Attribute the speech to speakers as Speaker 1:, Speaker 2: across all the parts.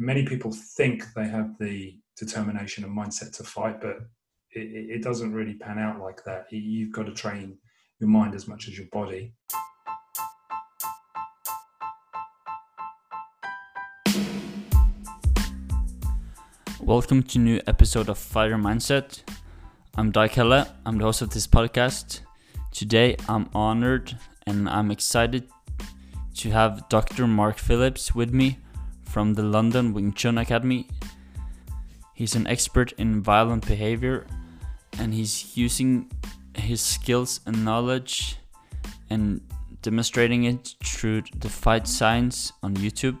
Speaker 1: many people think they have the determination and mindset to fight, but it, it doesn't really pan out like that. You've got to train your mind as much as your body.
Speaker 2: Welcome to new episode of Fighter Mindset. I'm Dai Kelle. I'm the host of this podcast. Today I'm honored and I'm excited to have Dr. Mark Phillips with me from the London Wing Chun Academy. He's an expert in violent behavior and he's using his skills and knowledge and demonstrating it through the fight science on YouTube.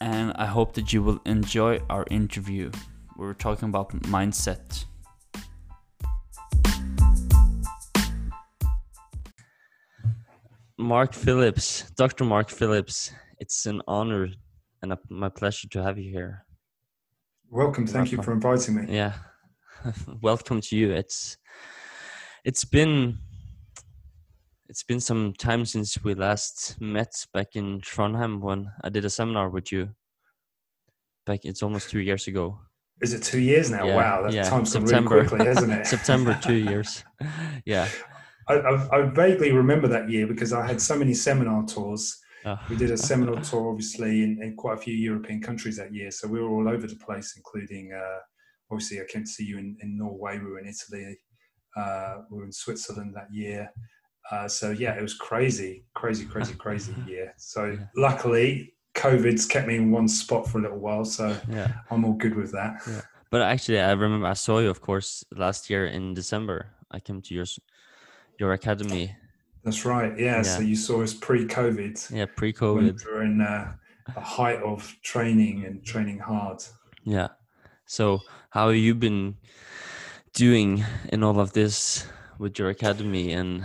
Speaker 2: And I hope that you will enjoy our interview. We are talking about mindset. Mark Phillips, Dr. Mark Phillips, it's an honor and a, my pleasure to have you here.
Speaker 1: Welcome. Thank Welcome. you for inviting me.
Speaker 2: Yeah. Welcome to you. It's it's been it's been some time since we last met back in Trondheim when I did a seminar with you. Back it's almost two years ago.
Speaker 1: Is it two years now? Yeah, wow, that yeah. time's gone really quickly, hasn't it?
Speaker 2: September, two years. yeah.
Speaker 1: I, I, I, vaguely remember that year because I had so many seminar tours. Oh. We did a seminar tour, obviously, in, in, quite a few European countries that year. So we were all over the place, including, uh, obviously, I came to see you in, in Norway. We were in Italy. Uh, we were in Switzerland that year. Uh, so yeah, it was crazy, crazy, crazy, crazy year. So yeah. luckily, COVID's kept me in one spot for a little while. So yeah. I'm all good with that.
Speaker 2: Yeah. But actually, I remember I saw you, of course, last year in December. I came to your your academy.
Speaker 1: That's right. Yeah. yeah. So you saw us pre-COVID.
Speaker 2: Yeah, pre-COVID.
Speaker 1: We were in uh, a height of training and training hard.
Speaker 2: Yeah. So how have you been doing in all of this with your academy and?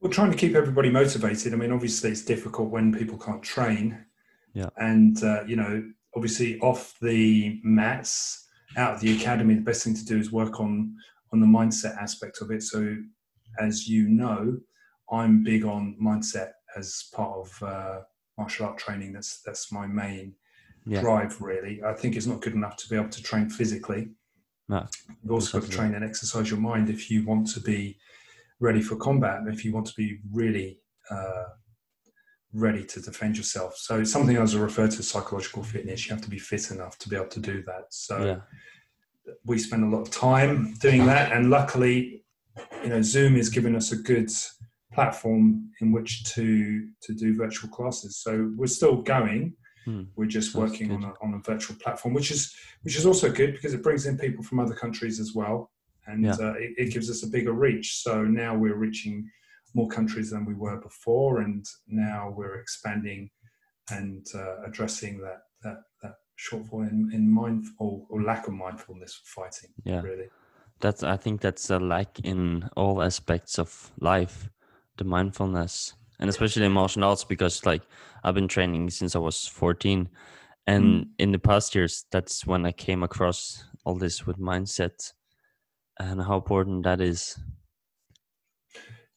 Speaker 1: We're trying to keep everybody motivated. I mean, obviously, it's difficult when people can't train.
Speaker 2: Yeah.
Speaker 1: And uh, you know, obviously, off the mats, out of the academy, the best thing to do is work on on the mindset aspect of it. So as you know, I'm big on mindset as part of uh, martial art training. That's that's my main yeah. drive. Really, I think it's not good enough to be able to train physically.
Speaker 2: No,
Speaker 1: you've also got to train and exercise your mind if you want to be ready for combat. If you want to be really uh, ready to defend yourself. So it's something I refer to as psychological fitness. You have to be fit enough to be able to do that. So yeah. we spend a lot of time doing that, and luckily you know, Zoom is giving us a good platform in which to to do virtual classes. So we're still going. Hmm. We're just working on a, on a virtual platform, which is which is also good because it brings in people from other countries as well, and yeah. uh, it, it, gives us a bigger reach. So now we're reaching more countries than we were before, and now we're expanding and uh, addressing that that that shortfall in, in mindful or lack of mindfulness for fighting.
Speaker 2: Yeah,
Speaker 1: really
Speaker 2: that's i think that's a lack in all aspects of life the mindfulness and especially emotional arts because like i've been training since i was 14 and mm. in the past years that's when i came across all this with mindset and how important that is.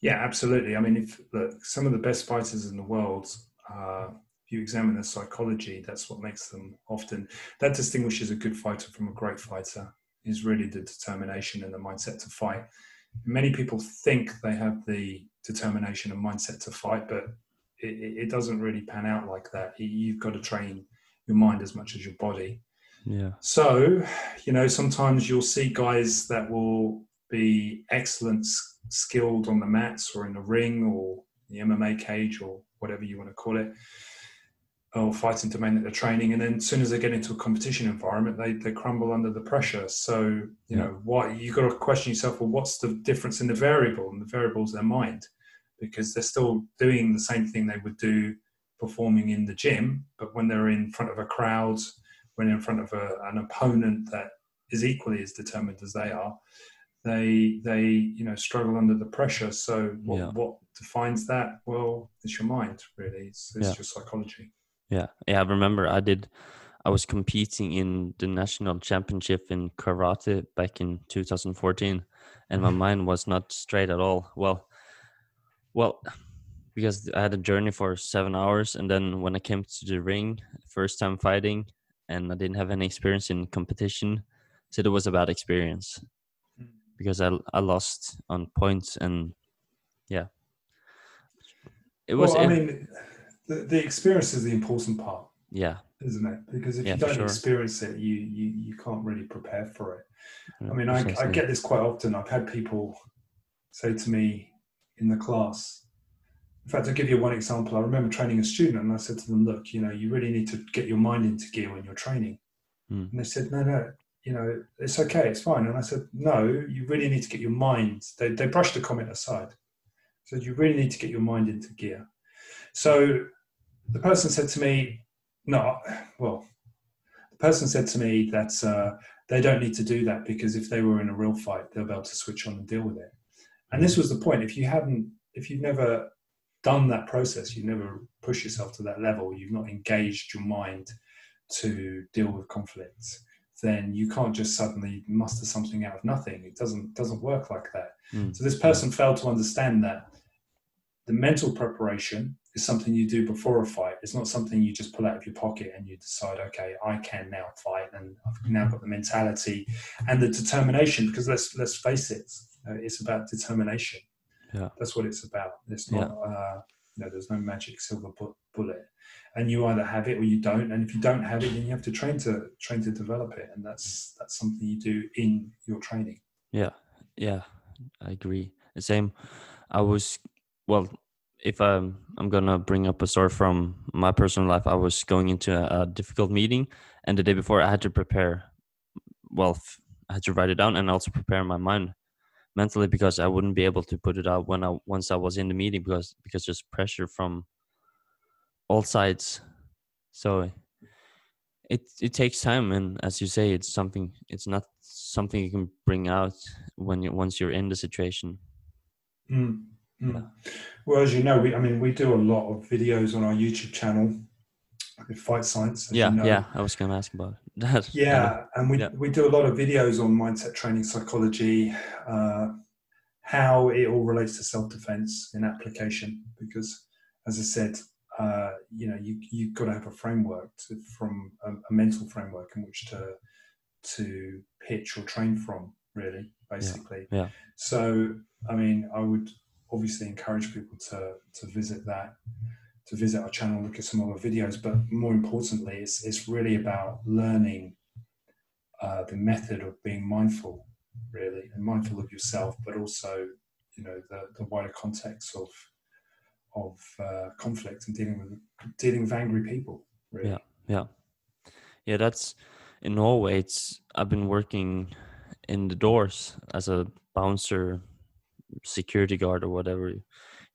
Speaker 1: Yeah absolutely. I mean if look, some of the best fighters in the world uh, if you examine their psychology that's what makes them often that distinguishes a good fighter from a great fighter is really the determination and the mindset to fight. Many people think they have the determination and mindset to fight, but it, it doesn't really pan out like that. You've got to train your mind as much as your body.
Speaker 2: Yeah.
Speaker 1: So, you know, sometimes you'll see guys that will be excellent, skilled on the mats or in the ring or the MMA cage or whatever you want to call it or fighting to that they're training and then as soon as they get into a competition environment they, they crumble under the pressure so you yeah. know what you got to question yourself well what's the difference in the variable and the variable's is their mind because they're still doing the same thing they would do performing in the gym but when they're in front of a crowd when in front of a, an opponent that is equally as determined as they are they they you know struggle under the pressure so what, yeah. what defines that well it's your mind really it's, it's yeah. your psychology
Speaker 2: yeah, yeah. I remember I did. I was competing in the national championship in karate back in 2014, and my mm-hmm. mind was not straight at all. Well, well, because I had a journey for seven hours, and then when I came to the ring, first time fighting, and I didn't have any experience in competition, so it was a bad experience
Speaker 1: Mm.
Speaker 2: because I I lost on points and yeah, it was
Speaker 1: well, I mean, the, the experience is the important part,
Speaker 2: yeah
Speaker 1: isn't it? Because if
Speaker 2: Yeah,
Speaker 1: you don't
Speaker 2: sure.
Speaker 1: experience it, you, you you can't really prepare for it.
Speaker 2: yeah,
Speaker 1: I mean, I, I get this quite often. I've had people say to me in the class, in fact, I'll give you one example. I remember training a student and I said to them, look, you know, you really need to get your mind into gear when you're training.
Speaker 2: Mm.
Speaker 1: And they said, no, no, you know, it's okay, it's fine. And I said, no, you really need to get your mind. They, they brushed the comment aside. So you really need to get your mind into gear. So the person said to me, no, well, the person said to me that uh, they don't need to do that because if they were in a real fight, they'll be able to switch on and deal with it. And this was the point. If you haven't, if you've never done that process, you've never pushed yourself to that level, you've not engaged your mind to deal with conflicts, then you can't just suddenly muster something out of nothing. It doesn't doesn't work like that.
Speaker 2: Mm.
Speaker 1: So this person failed to understand that the mental preparation is something you do before a fight. It's not something you just pull out of your pocket and you decide, okay, I can now fight, and I've now got the mentality and the determination. Because let's let's face it, uh, it's about determination.
Speaker 2: Yeah.
Speaker 1: that's what it's about. It's not. Uh, you know, there's no magic silver bu- bullet, and you either have it or you don't. And if you don't have it, then you have to train to train to develop it, and that's that's something you do in your training.
Speaker 2: Yeah, yeah, I agree. The same. I was well. If I'm I'm gonna bring up a story from my personal life, I was going into a, a difficult meeting, and the day before I had to prepare. Well, f- I had to write it down and also prepare my mind mentally because I wouldn't be able to put it out when I once I was in the meeting because because there's pressure from all sides. So it it takes time and as you say it's something it's not something you can bring out when you once you're in the situation
Speaker 1: Mm, mm. Well, as you know, we I mean we do a lot of videos on our YouTube channel with Fight Science.
Speaker 2: yeah
Speaker 1: you know.
Speaker 2: yeah i was gonna ask about that
Speaker 1: Yeah, and we,
Speaker 2: Yeah.
Speaker 1: we do a lot of videos on mindset training, psychology, uh, how it all relates to self defense in application. Because, as I said, uh, you know, you you've got to have a framework to, from a, a mental framework in which to to pitch or train from. Really, basically.
Speaker 2: yeah.
Speaker 1: So, I mean, I would obviously encourage people to to visit that to visit our channel, look at some of our videos, but more importantly, it's, it's really about learning uh, the method of being mindful, really, and mindful of yourself, but also, you know, the, the wider context of of uh, conflict and dealing with dealing with angry people. Really.
Speaker 2: yeah yeah that's in norway it's i've been working in the doors as a bouncer security guard or whatever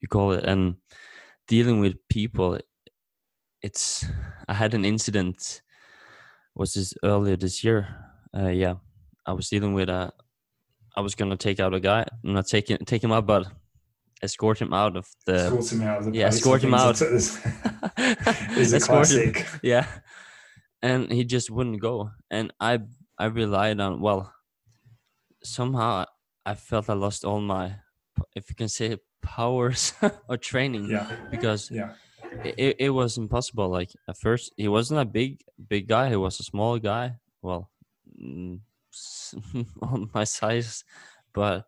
Speaker 2: you call it and dealing with people it's i had an incident was this earlier this year uh, yeah i was dealing with a i was gonna take out a guy i'm not taking take him out but escort him out of the
Speaker 1: Escort him out of the
Speaker 2: yeah, escort him out.
Speaker 1: think It's a, it's
Speaker 2: him.
Speaker 1: classic.
Speaker 2: yeah and he just wouldn't go and i i relied on well somehow i felt i lost all my if you can say powers or training
Speaker 1: Yeah,
Speaker 2: because
Speaker 1: yeah,
Speaker 2: it, it, was impossible. Like at first he wasn't a big big guy. He was a small guy. Well mm, on my size but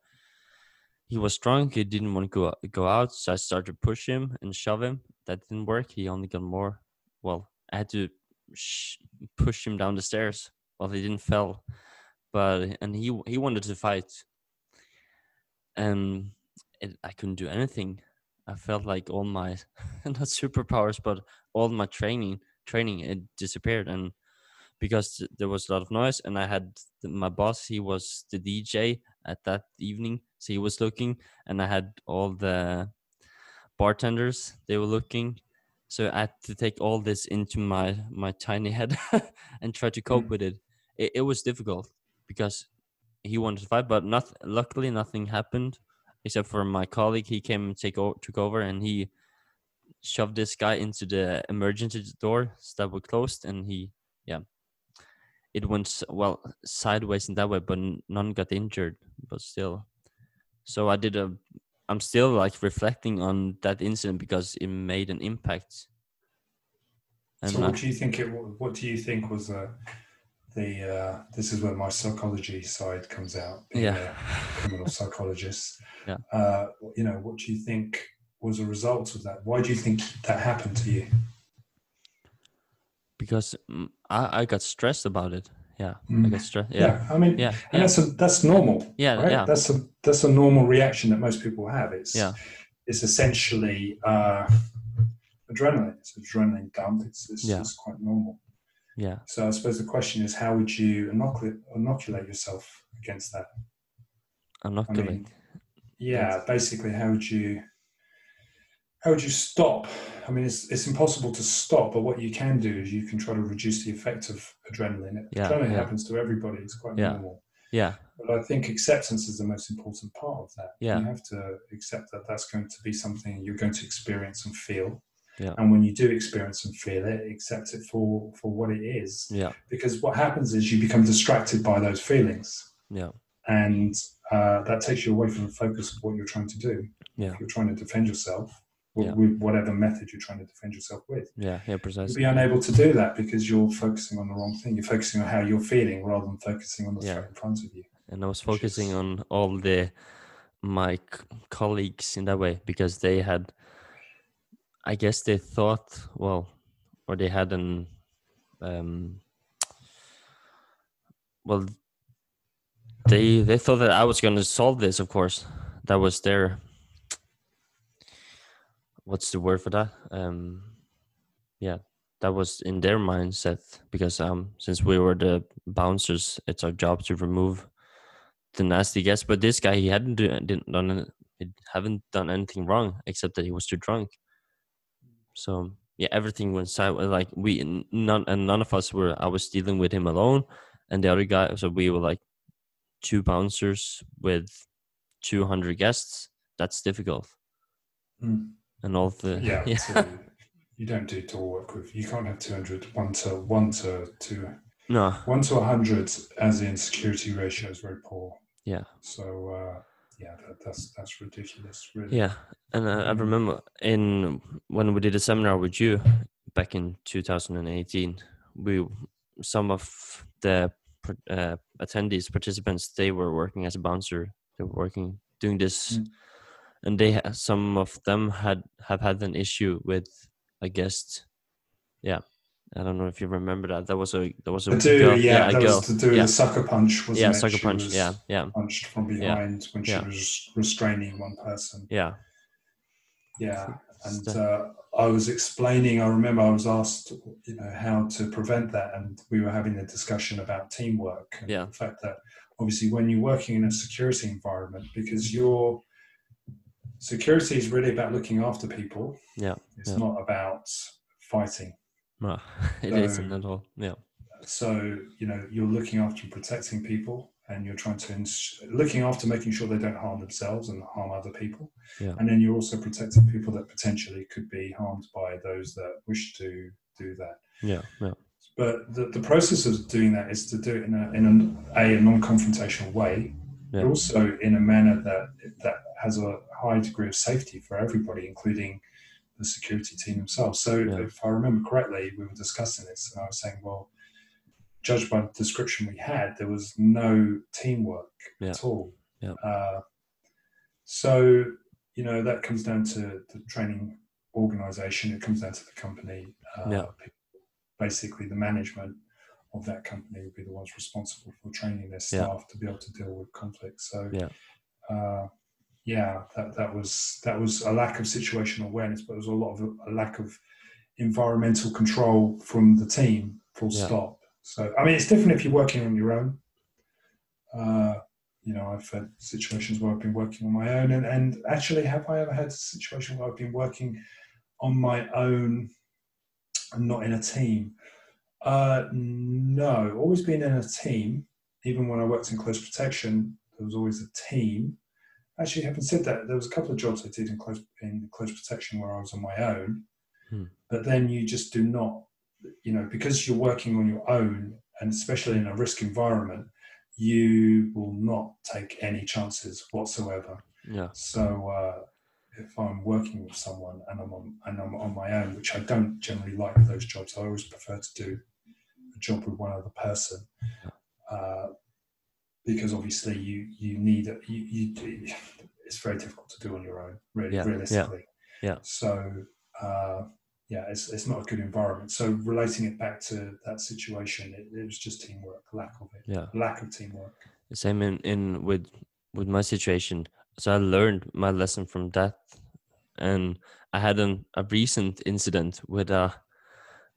Speaker 2: he was strong. He didn't want to go go out so i started to push him and shove him. That didn't work. He only got more well i had to sh- push him down the stairs. Well he didn't fell but and he he wanted to fight. And it, i couldn't do anything i felt like all my not superpowers but all my training training it disappeared and because there was a lot of noise and i had my boss he was the dj at that evening so he was looking and i had all the bartenders they were looking so i had to take all this into my my tiny head and try to cope
Speaker 1: Mm.
Speaker 2: with it. it it was difficult because he wanted to fight but not luckily nothing happened except for my colleague he came and take o- took over and he shoved this guy into the emergency door that were closed and he yeah it went well sideways in that way but none got injured but still so i did a I'm still like reflecting on that incident because it made an impact.
Speaker 1: And so, what I, do you think? It what do you think was the the uh, this is where my psychology side comes out.
Speaker 2: yeah,
Speaker 1: criminal psychologist.
Speaker 2: Yeah.
Speaker 1: Uh, you know, what do you think was a result of that? Why do you think that happened to you?
Speaker 2: Because mm, I, I got stressed about it. Yeah, mm. I got stressed. Yeah.
Speaker 1: yeah. I mean,
Speaker 2: yeah,
Speaker 1: and yeah. that's a, that's normal.
Speaker 2: Yeah,
Speaker 1: right?
Speaker 2: yeah.
Speaker 1: That's a that's a normal reaction that most people have. It's
Speaker 2: yeah.
Speaker 1: It's essentially uh, adrenaline. It's adrenaline dump. It's it's,
Speaker 2: yeah.
Speaker 1: it's quite normal.
Speaker 2: Yeah.
Speaker 1: So I suppose the question is, how would you inoculate, inoculate yourself against that?
Speaker 2: Inoculate.
Speaker 1: I mean, yeah, basically, how would you how would you stop? I mean, it's it's impossible to stop, but what you can do is you can try to reduce the effect of adrenaline.
Speaker 2: Yeah,
Speaker 1: adrenaline
Speaker 2: yeah.
Speaker 1: happens to everybody; it's quite
Speaker 2: yeah.
Speaker 1: normal.
Speaker 2: Yeah.
Speaker 1: But I think acceptance is the most important part of that.
Speaker 2: Yeah.
Speaker 1: You have to accept that that's going to be something you're going to experience and feel.
Speaker 2: Yeah.
Speaker 1: And when you do experience and feel it, accept it for for what it is.
Speaker 2: Yeah.
Speaker 1: Because what happens is you become distracted by those feelings.
Speaker 2: Yeah.
Speaker 1: And uh, that takes you away from the focus of what you're trying to do.
Speaker 2: Yeah.
Speaker 1: If you're trying to defend yourself,
Speaker 2: yeah.
Speaker 1: with whatever method you're trying to defend yourself with.
Speaker 2: Yeah, yeah, precisely.
Speaker 1: You'll be unable to do that because you're focusing on the wrong thing. You're focusing on how you're feeling rather than focusing on the
Speaker 2: yeah.
Speaker 1: threat in front of you.
Speaker 2: And I was focusing is... on all the my colleagues in that way because they had, I guess they thought well, or they had an, um, well, they they thought that I was going to solve this. Of course, that was their what's the word for that? Um, yeah, that was in their mindset because um, since we were the bouncers, it's our job to remove the nasty guests. But this guy, he hadn't do, didn't done he haven't done anything wrong except that he was too drunk. So yeah, everything went sideways. Like we none and none of us were. I was dealing with him alone, and the other guy. So we were like two bouncers with two hundred guests. That's difficult.
Speaker 1: Mm
Speaker 2: and all the
Speaker 1: yeah, yeah. So you don't do tour work with you can't have 200 one to one to two
Speaker 2: no
Speaker 1: one to 100 as in security ratio is very poor
Speaker 2: yeah
Speaker 1: so uh yeah that, that's that's ridiculous really
Speaker 2: yeah and uh, i
Speaker 1: mm.
Speaker 2: remember in when we did a seminar with you back in 2018 we some of the uh, attendees participants they were working as a bouncer they were working doing this mm and they some of them had have had an issue with a guest. Yeah, I don't know if you remember that. That was a that was a
Speaker 1: do, girl. yeah, yeah that was to do yeah. the sucker punch. Wasn't
Speaker 2: yeah, sucker punch. Yeah, yeah.
Speaker 1: Punched from behind
Speaker 2: yeah.
Speaker 1: when she was restraining one person.
Speaker 2: Yeah,
Speaker 1: yeah, and uh, I was explaining. I remember I was asked, you know, how to prevent that, and we were having a discussion about teamwork and
Speaker 2: yeah.
Speaker 1: the fact that obviously when you're working in a security environment, because you're security is really about looking after people.
Speaker 2: Yeah.
Speaker 1: It's not about fighting.
Speaker 2: No, it
Speaker 1: so,
Speaker 2: not at all. Yeah.
Speaker 1: So, you know, you're looking after and protecting people and you're trying to, ins- looking after making sure they don't harm themselves and harm other people.
Speaker 2: Yeah.
Speaker 1: And then you're also protecting people that potentially could be harmed by those that wish to do that.
Speaker 2: Yeah. Yeah.
Speaker 1: But the, the process of doing that is to do it in a, in a, a non-confrontational way, yeah. but also in a manner that that has a high degree of safety for everybody, including the security team themselves. So, yeah. if I remember correctly, we were discussing this, and I was saying, well, judged by the description we had, there was no teamwork
Speaker 2: yeah.
Speaker 1: at all.
Speaker 2: Yeah.
Speaker 1: Uh, so, you know, that comes down to the training organization, it comes down to the company.
Speaker 2: Uh, yeah.
Speaker 1: Basically, the management of that company would be the ones responsible for training their staff to be able to deal with conflicts. So,
Speaker 2: yeah.
Speaker 1: Uh, yeah, that, that was that was a lack of situational awareness, but there was a lot of a lack of environmental control from the team. Full yeah. stop. So I mean, it's different if you're working on your own. Uh, you know, I've had situations where I've been working on my own, and, and actually, have I ever had a situation where I've been working on my own and not in a team? Uh, no, always been in a team. Even when I worked in close protection, there was always a team actually, having said that, there was a couple of jobs I did in close in close protection where I was on my own.
Speaker 2: Hmm.
Speaker 1: But then you just do not, you know, because you're working on your own, and especially in a risk environment, you will not take any chances whatsoever.
Speaker 2: Yeah.
Speaker 1: So uh, if I'm working with someone and I'm on and I'm on my own, which I don't generally like those jobs, I always prefer to do a job with one other person. Uh, because obviously you you need it. You, you it's very difficult to do on your own, really,
Speaker 2: Yeah, yeah, yeah.
Speaker 1: So uh, yeah, it's it's not a good environment. So relating it back to that situation, it, it was just teamwork, lack of it,
Speaker 2: Yeah.
Speaker 1: lack of teamwork.
Speaker 2: Same in, in with with my situation. So I learned my lesson from that, and I had an, a recent incident with a,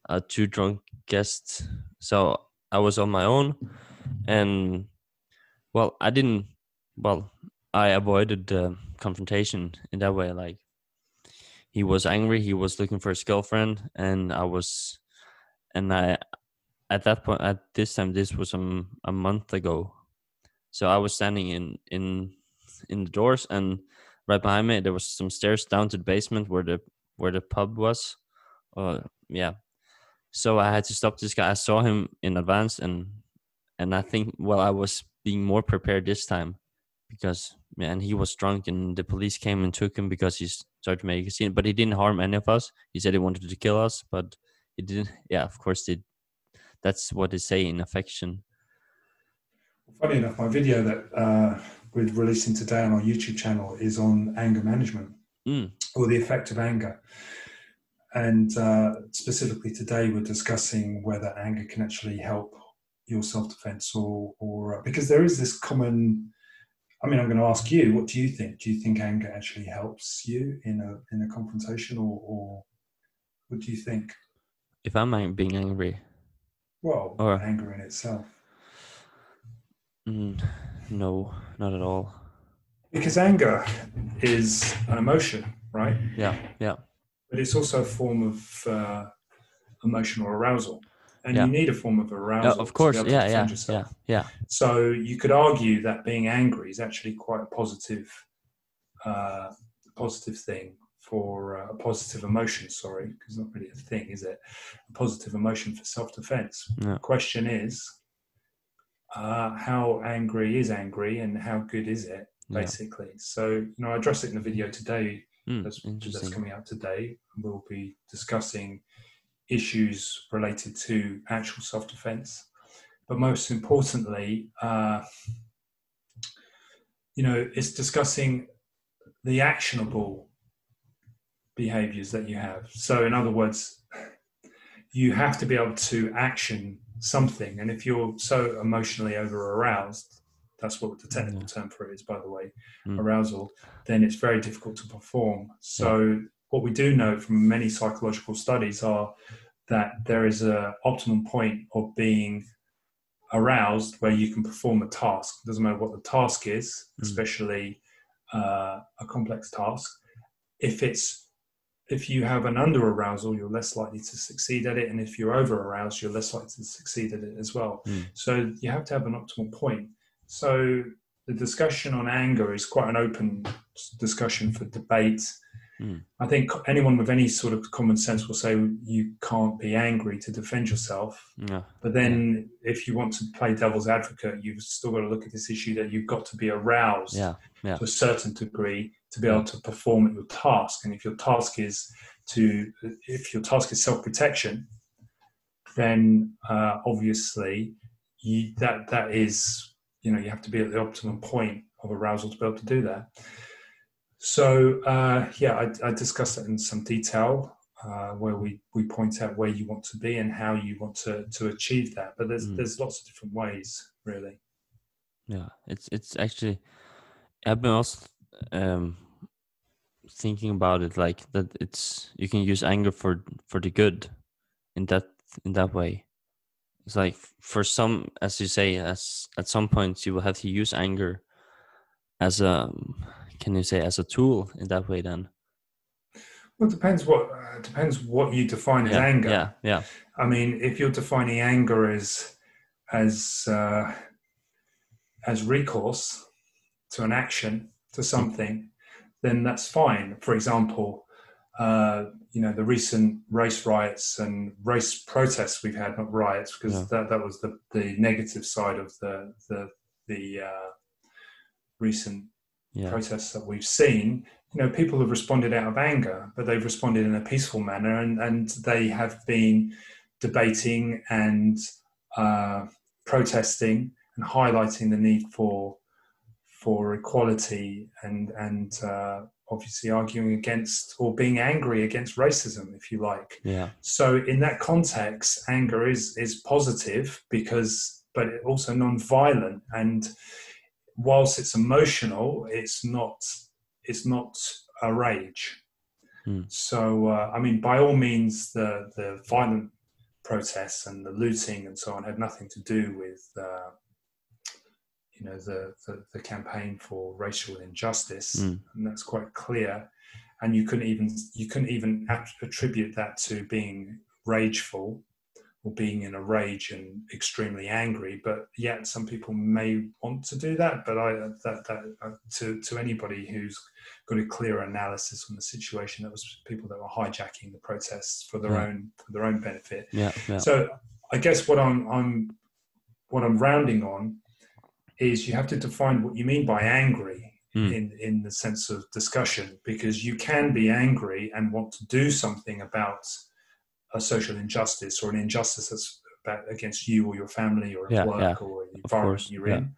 Speaker 2: a two drunk guests. So I was on my own, and well, I didn't. Well, I avoided the confrontation in that way. Like he was angry, he was looking for his girlfriend, and I was, and I, at that point, at this time, this was um, a month ago. So I was standing in in in the doors, and right behind me there was some stairs down to the basement where the where the pub was. Uh, yeah. So I had to stop this guy. I saw him in advance, and and I think well I was being more prepared this time because man he was drunk and the police came and took him because he started to make a scene. But he didn't harm any of us. He said he wanted to kill us, but he didn't. Yeah, of course they. That's what they say in affection.
Speaker 1: Funny enough, my video that uh, we're releasing today on our YouTube channel is on anger management
Speaker 2: Mm.
Speaker 1: or the effect of anger. And uh, specifically today, we're discussing whether anger can actually help your self defense or, or uh, because there is this common. I mean, I'm going to ask you, what do you think? Do you think anger actually helps you in a in a confrontation, or, or what do you think?
Speaker 2: If I'm being angry,
Speaker 1: Well,
Speaker 2: Or-
Speaker 1: anger in itself.
Speaker 2: mm, no, not at all.
Speaker 1: Because anger is an emotion, right?
Speaker 2: Yeah, yeah,
Speaker 1: But it's also a form of uh, emotional arousal. And
Speaker 2: Yeah.
Speaker 1: you need a form of
Speaker 2: yeah.
Speaker 1: arousal.
Speaker 2: Of course,
Speaker 1: be able to
Speaker 2: yeah, yeah, yeah, yeah.
Speaker 1: So you could argue that being angry is actually quite a positive, uh, positive thing for uh, a positive emotion. Sorry, because it's not really a thing, is it? A positive emotion for self-defense.
Speaker 2: Yeah.
Speaker 1: The question is, uh, how angry is angry, and how good is it?
Speaker 2: Yeah.
Speaker 1: Basically, so you know, I addressed it in the video today
Speaker 2: Mm,
Speaker 1: that's, that's coming out today. We'll be discussing issues related to actual self defense. But most importantly, uh, you know, it's discussing the actionable behaviors that you have. So, in other words, you have to be able to action something. And if you're so emotionally over aroused, that's what the technical
Speaker 2: Yeah.
Speaker 1: term for it is, by the way,
Speaker 2: Mm.
Speaker 1: arousal, then it's very difficult to perform. So, what we do know from many psychological studies are that there is a optimum point of being aroused where you can perform a task. It doesn't matter what the task is,
Speaker 2: Mm.
Speaker 1: especially uh, a complex task. If it's if you have an under arousal, you're less likely to succeed at it, and if you're over aroused, you're less likely to succeed at it as well.
Speaker 2: Mm.
Speaker 1: So you have to have an optimal point. So the discussion on anger is quite an open discussion for debate.
Speaker 2: Mm.
Speaker 1: I think anyone with any sort of common sense will say you can't be angry to defend yourself.
Speaker 2: Yeah,
Speaker 1: But then, if you want to play devil's advocate, you've still got to look at this issue that you've got to be aroused
Speaker 2: yeah, yeah.
Speaker 1: to a certain degree to be able to perform at your task. And if your task is to, if your task is self protection, then uh, obviously you, that that is, you know, you have to be at the optimum point of arousal to be able to do that. So uh, yeah, I, I discussed that in some detail. Uh, where we, we point out where you want to be and how you want to, to achieve that, but there's
Speaker 2: Mm.
Speaker 1: there's lots of different ways, really.
Speaker 2: Yeah, it's it's actually I've been also um thinking about it like that it's you can use anger for for the good in that in that way. It's like for some as you say as at some points you will have to use anger as a can you say as a tool in that way then.
Speaker 1: Well, it depends what uh, depends what you define as
Speaker 2: yeah,
Speaker 1: anger.
Speaker 2: Yeah, yeah.
Speaker 1: I mean, if you're defining anger as as uh, as recourse to an action to something, then that's fine. For example, uh, you know the recent race riots and race protests we've had, not riots, because
Speaker 2: Yeah.
Speaker 1: that, that was the, the negative side of the the the uh, recent
Speaker 2: Yeah.
Speaker 1: protests that we've seen, you know, people have responded out of anger, but they've responded in a peaceful manner, and and they have been debating and uh, protesting and highlighting the need for for equality and and uh, obviously arguing against or being angry against racism, if you like.
Speaker 2: Yeah.
Speaker 1: So in that context, anger is is positive because, but also non-violent. And whilst it's emotional, it's not it's not a rage.
Speaker 2: Hmm.
Speaker 1: So uh, I mean, by all means, the the violent protests and the looting and so on had nothing to do with. Uh, you know the, the, the campaign for racial injustice,
Speaker 2: Mm.
Speaker 1: and that's quite clear. And you couldn't even you couldn't even attribute that to being rageful or being in a rage and extremely angry. But yet, some people may want to do that. But I that that uh, to to anybody who's got a clear analysis on the situation, that was people that were hijacking the protests for their
Speaker 2: Yeah.
Speaker 1: own for their own benefit.
Speaker 2: Yeah. Yeah.
Speaker 1: So I guess what I'm I'm what I'm rounding on is you have to define what you mean by angry
Speaker 2: Mm.
Speaker 1: in in the sense of discussion because you can be angry and want to do something about a social injustice or an injustice that's about against you or your family or at
Speaker 2: Yeah,
Speaker 1: work
Speaker 2: yeah,
Speaker 1: or the environment
Speaker 2: course,
Speaker 1: you're
Speaker 2: yeah.
Speaker 1: in.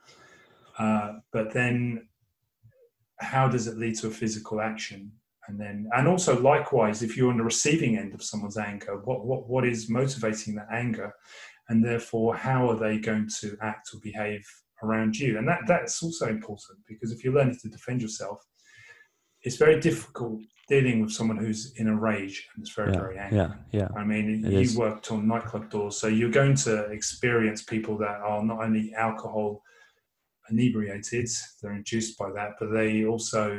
Speaker 1: Uh, but then how does it lead to a physical action? And then, and also likewise, if you're on the receiving end of someone's anger, what, what, what is motivating that anger? And therefore, how are they going to act or behave around you? And that, that's also important because if you're learning to defend yourself, it's very difficult dealing with someone who's in a rage and is very,
Speaker 2: yeah.
Speaker 1: very angry.
Speaker 2: Yeah. Yeah.
Speaker 1: I mean,
Speaker 2: It
Speaker 1: you
Speaker 2: is.
Speaker 1: worked on nightclub doors, so you're going to experience people that are not only alcohol inebriated, they're induced by that, but they also,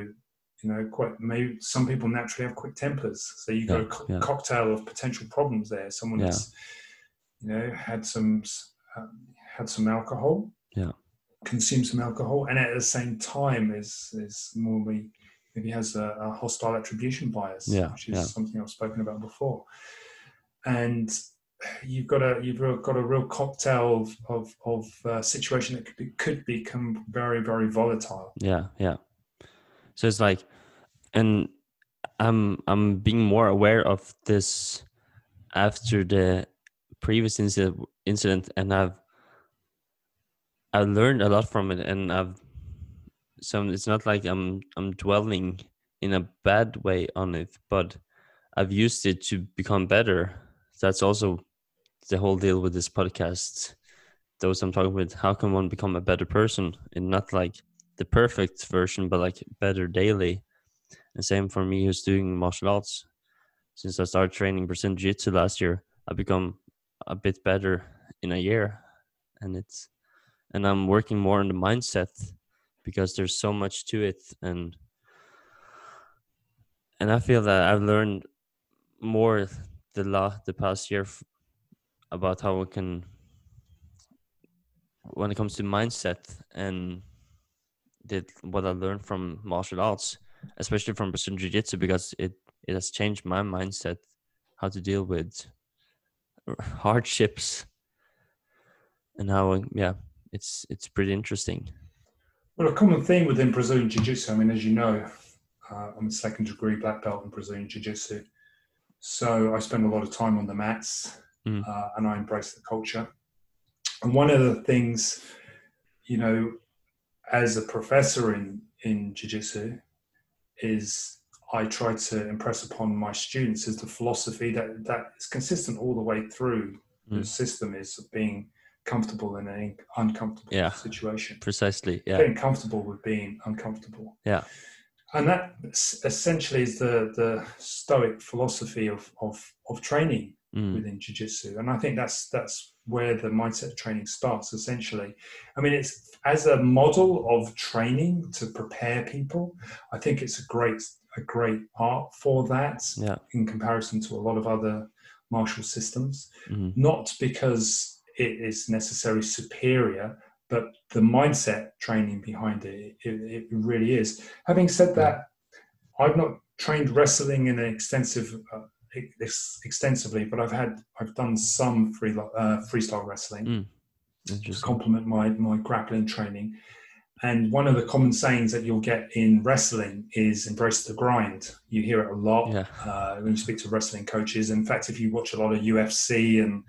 Speaker 1: you know, quite maybe some people naturally have quick tempers. So you've got a co-
Speaker 2: yeah.
Speaker 1: cocktail of potential problems there. Someone
Speaker 2: Yeah.
Speaker 1: that's, you know, had some um, had some alcohol,
Speaker 2: Yeah.
Speaker 1: consumed some alcohol, and at the same time is is normally maybe has a, a hostile attribution bias,
Speaker 2: Yeah,
Speaker 1: which is
Speaker 2: yeah.
Speaker 1: something I've spoken about before. And you've got a you've got a real cocktail of of, of uh, situation that could be, could become very very volatile.
Speaker 2: Yeah, yeah. So it's like, and I'm I'm being more aware of this after the previous incident, incident, and I've I've learned a lot from it, and I've so it's not like I'm I'm dwelling in a bad way on it, but I've used it to become better. That's also the whole deal with this podcast. Those I'm talking with, how can one become a better person, and not like the perfect version, but like better daily. And same for me who's doing martial arts. Since I started training Brazilian Jiu Jitsu last year, I've become a bit better in a year. And it's and I'm working more on the mindset because there's so much to it and and I feel that I've learned more the la the past year f- about how we can when it comes to mindset and did what I learned from martial arts, especially from Brazilian Jiu Jitsu, because it, it has changed my mindset how to deal with hardships and how yeah it's it's pretty interesting
Speaker 1: Well, a common theme within Brazilian Jiu Jitsu, I mean, as you know, uh, I'm a second degree black belt in Brazilian Jiu Jitsu. So I spend a lot of time on the mats
Speaker 2: Mm.
Speaker 1: uh, and I embrace the culture. And one of the things, you know, as a professor in, in Jiu Jitsu, is I try to impress upon my students is the philosophy that, that is consistent all the way through the
Speaker 2: Mm.
Speaker 1: system is being comfortable in an uncomfortable
Speaker 2: Yeah.
Speaker 1: situation
Speaker 2: precisely yeah
Speaker 1: getting comfortable with being uncomfortable.
Speaker 2: Yeah.
Speaker 1: And that essentially is the, the stoic philosophy of, of, of training
Speaker 2: Mm.
Speaker 1: within jiu-jitsu. And I think that's that's where the mindset training starts essentially. I mean it's as a model of training to prepare people, I think it's a great a great art for that
Speaker 2: yeah
Speaker 1: in comparison to a lot of other martial systems
Speaker 2: Mhm.
Speaker 1: not because it is necessarily superior, but the mindset training behind it, it, it really is. Having said that, I've not trained wrestling in an extensive, uh, ex- extensively, but I've had, I've done some free, uh, freestyle wrestling
Speaker 2: Mm.
Speaker 1: to complement my, my grappling training. and one of the common sayings that you'll get in wrestling is embrace the grind. You hear it a lot
Speaker 2: Yeah.
Speaker 1: uh, when you speak to wrestling coaches. In fact, if you watch a lot of UFC and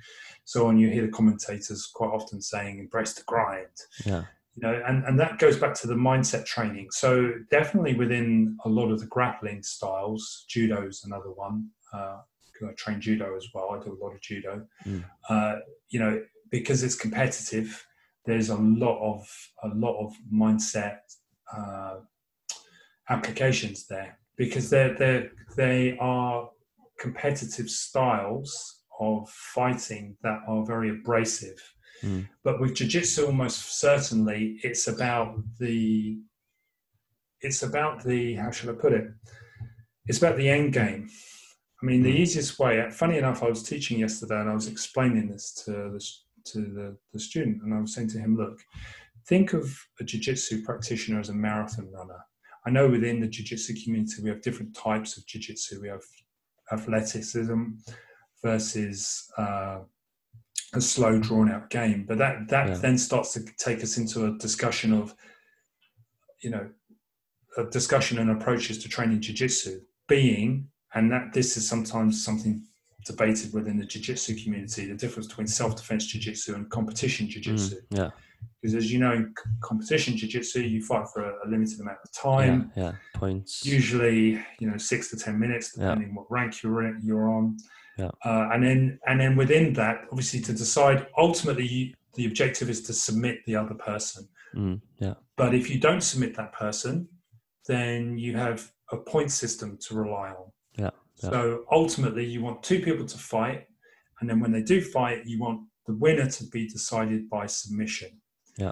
Speaker 1: so on, you hear the commentators quite often saying embrace the grind.
Speaker 2: Yeah.
Speaker 1: You know, and, and that goes back to the mindset training. So definitely within a lot of the grappling styles, judo is another one. Uh, I train judo as well. I do a lot of judo.
Speaker 2: Mm.
Speaker 1: Uh, you know, because it's competitive, there's a lot of a lot of mindset uh, applications there because they're they they are competitive styles of fighting that are very abrasive.
Speaker 2: Mm.
Speaker 1: But with jiu-jitsu, almost certainly, it's about the it's about the how should I put it? It's about the end game. I mean, the easiest way. Funny enough, I was teaching yesterday, and I was explaining this to the to the, the student, and I was saying to him, "Look, think of a jiu-jitsu practitioner as a marathon runner. I know within the jiu-jitsu community we have different types of jiu-jitsu. We have athleticism versus uh, a slow, drawn-out game, but that that
Speaker 2: Yeah.
Speaker 1: then starts to take us into a discussion of, you know, a discussion and approaches to training jiu-jitsu being and that this is sometimes something debated within the jiu-jitsu community the difference between self-defense jiu-jitsu and competition jiu-jitsu
Speaker 2: Mm. Yeah.
Speaker 1: because as you know in competition jiu-jitsu you fight for a, a limited amount of time
Speaker 2: Yeah. Points.
Speaker 1: usually you know six to ten minutes
Speaker 2: Yeah.
Speaker 1: depending what rank you're in, you're on
Speaker 2: Yeah.
Speaker 1: uh, and then and then within that obviously to decide ultimately you, the objective is to submit the other person
Speaker 2: Mm. Yeah.
Speaker 1: but if you don't submit that person then you have a point system to rely on
Speaker 2: Yeah, yeah.
Speaker 1: so ultimately you want two people to fight and then when they do fight you want the winner to be decided by submission
Speaker 2: Yeah.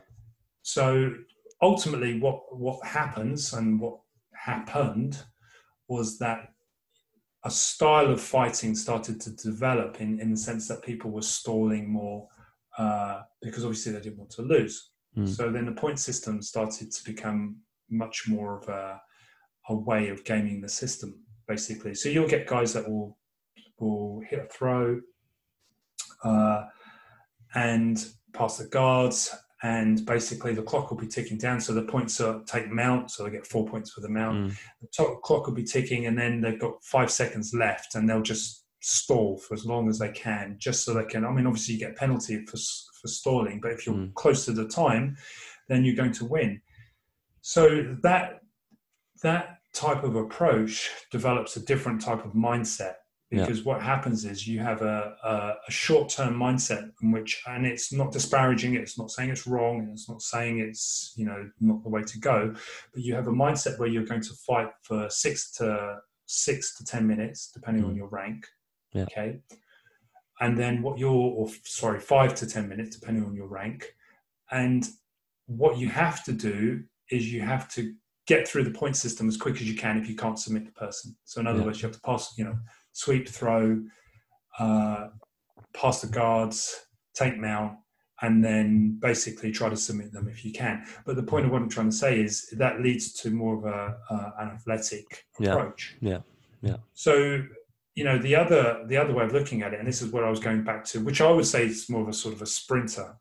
Speaker 1: so ultimately what what happens and what happened was that a style of fighting started to develop in, in the sense that people were stalling more uh, because obviously they didn't want to lose
Speaker 2: Mm.
Speaker 1: so then the point system started to become much more of a, a way of gaming the system, basically. So you'll get guys that will will hit a throw uh, and pass the guards, and basically the clock will be ticking down. So the points are take mount, so they get four points for the mount.
Speaker 2: Mm.
Speaker 1: The top clock will be ticking, and then they've got five seconds left, and they'll just stall for as long as they can, just so they can. I mean, obviously you get penalty for for stalling, but if you're
Speaker 2: Mm.
Speaker 1: close to the time, then you're going to win. So that that type of approach develops a different type of mindset
Speaker 2: Yeah.
Speaker 1: because what happens is you have a, a, a short-term mindset in which and it's not disparaging it it's not saying it's wrong and it's not saying it's you know not the way to go but you have a mindset where you're going to fight for six to six to ten minutes depending on
Speaker 2: Mm.
Speaker 1: your rank
Speaker 2: Yeah.
Speaker 1: okay and then what you're or sorry five to ten minutes depending on your rank and what you have to do is you have to get through the point system as quick as you can if you can't submit the person. So in other
Speaker 2: Yeah.
Speaker 1: words, you have to pass, you know, sweep, throw, uh, pass the guards, take mount, and then basically try to submit them if you can. But the point of what I'm trying to say is that leads to more of a uh, an athletic approach.
Speaker 2: Yeah. Yeah.
Speaker 1: So you know the other the other way of looking at it, and this is what I was going back to, which I would say is more of a sort of a sprinter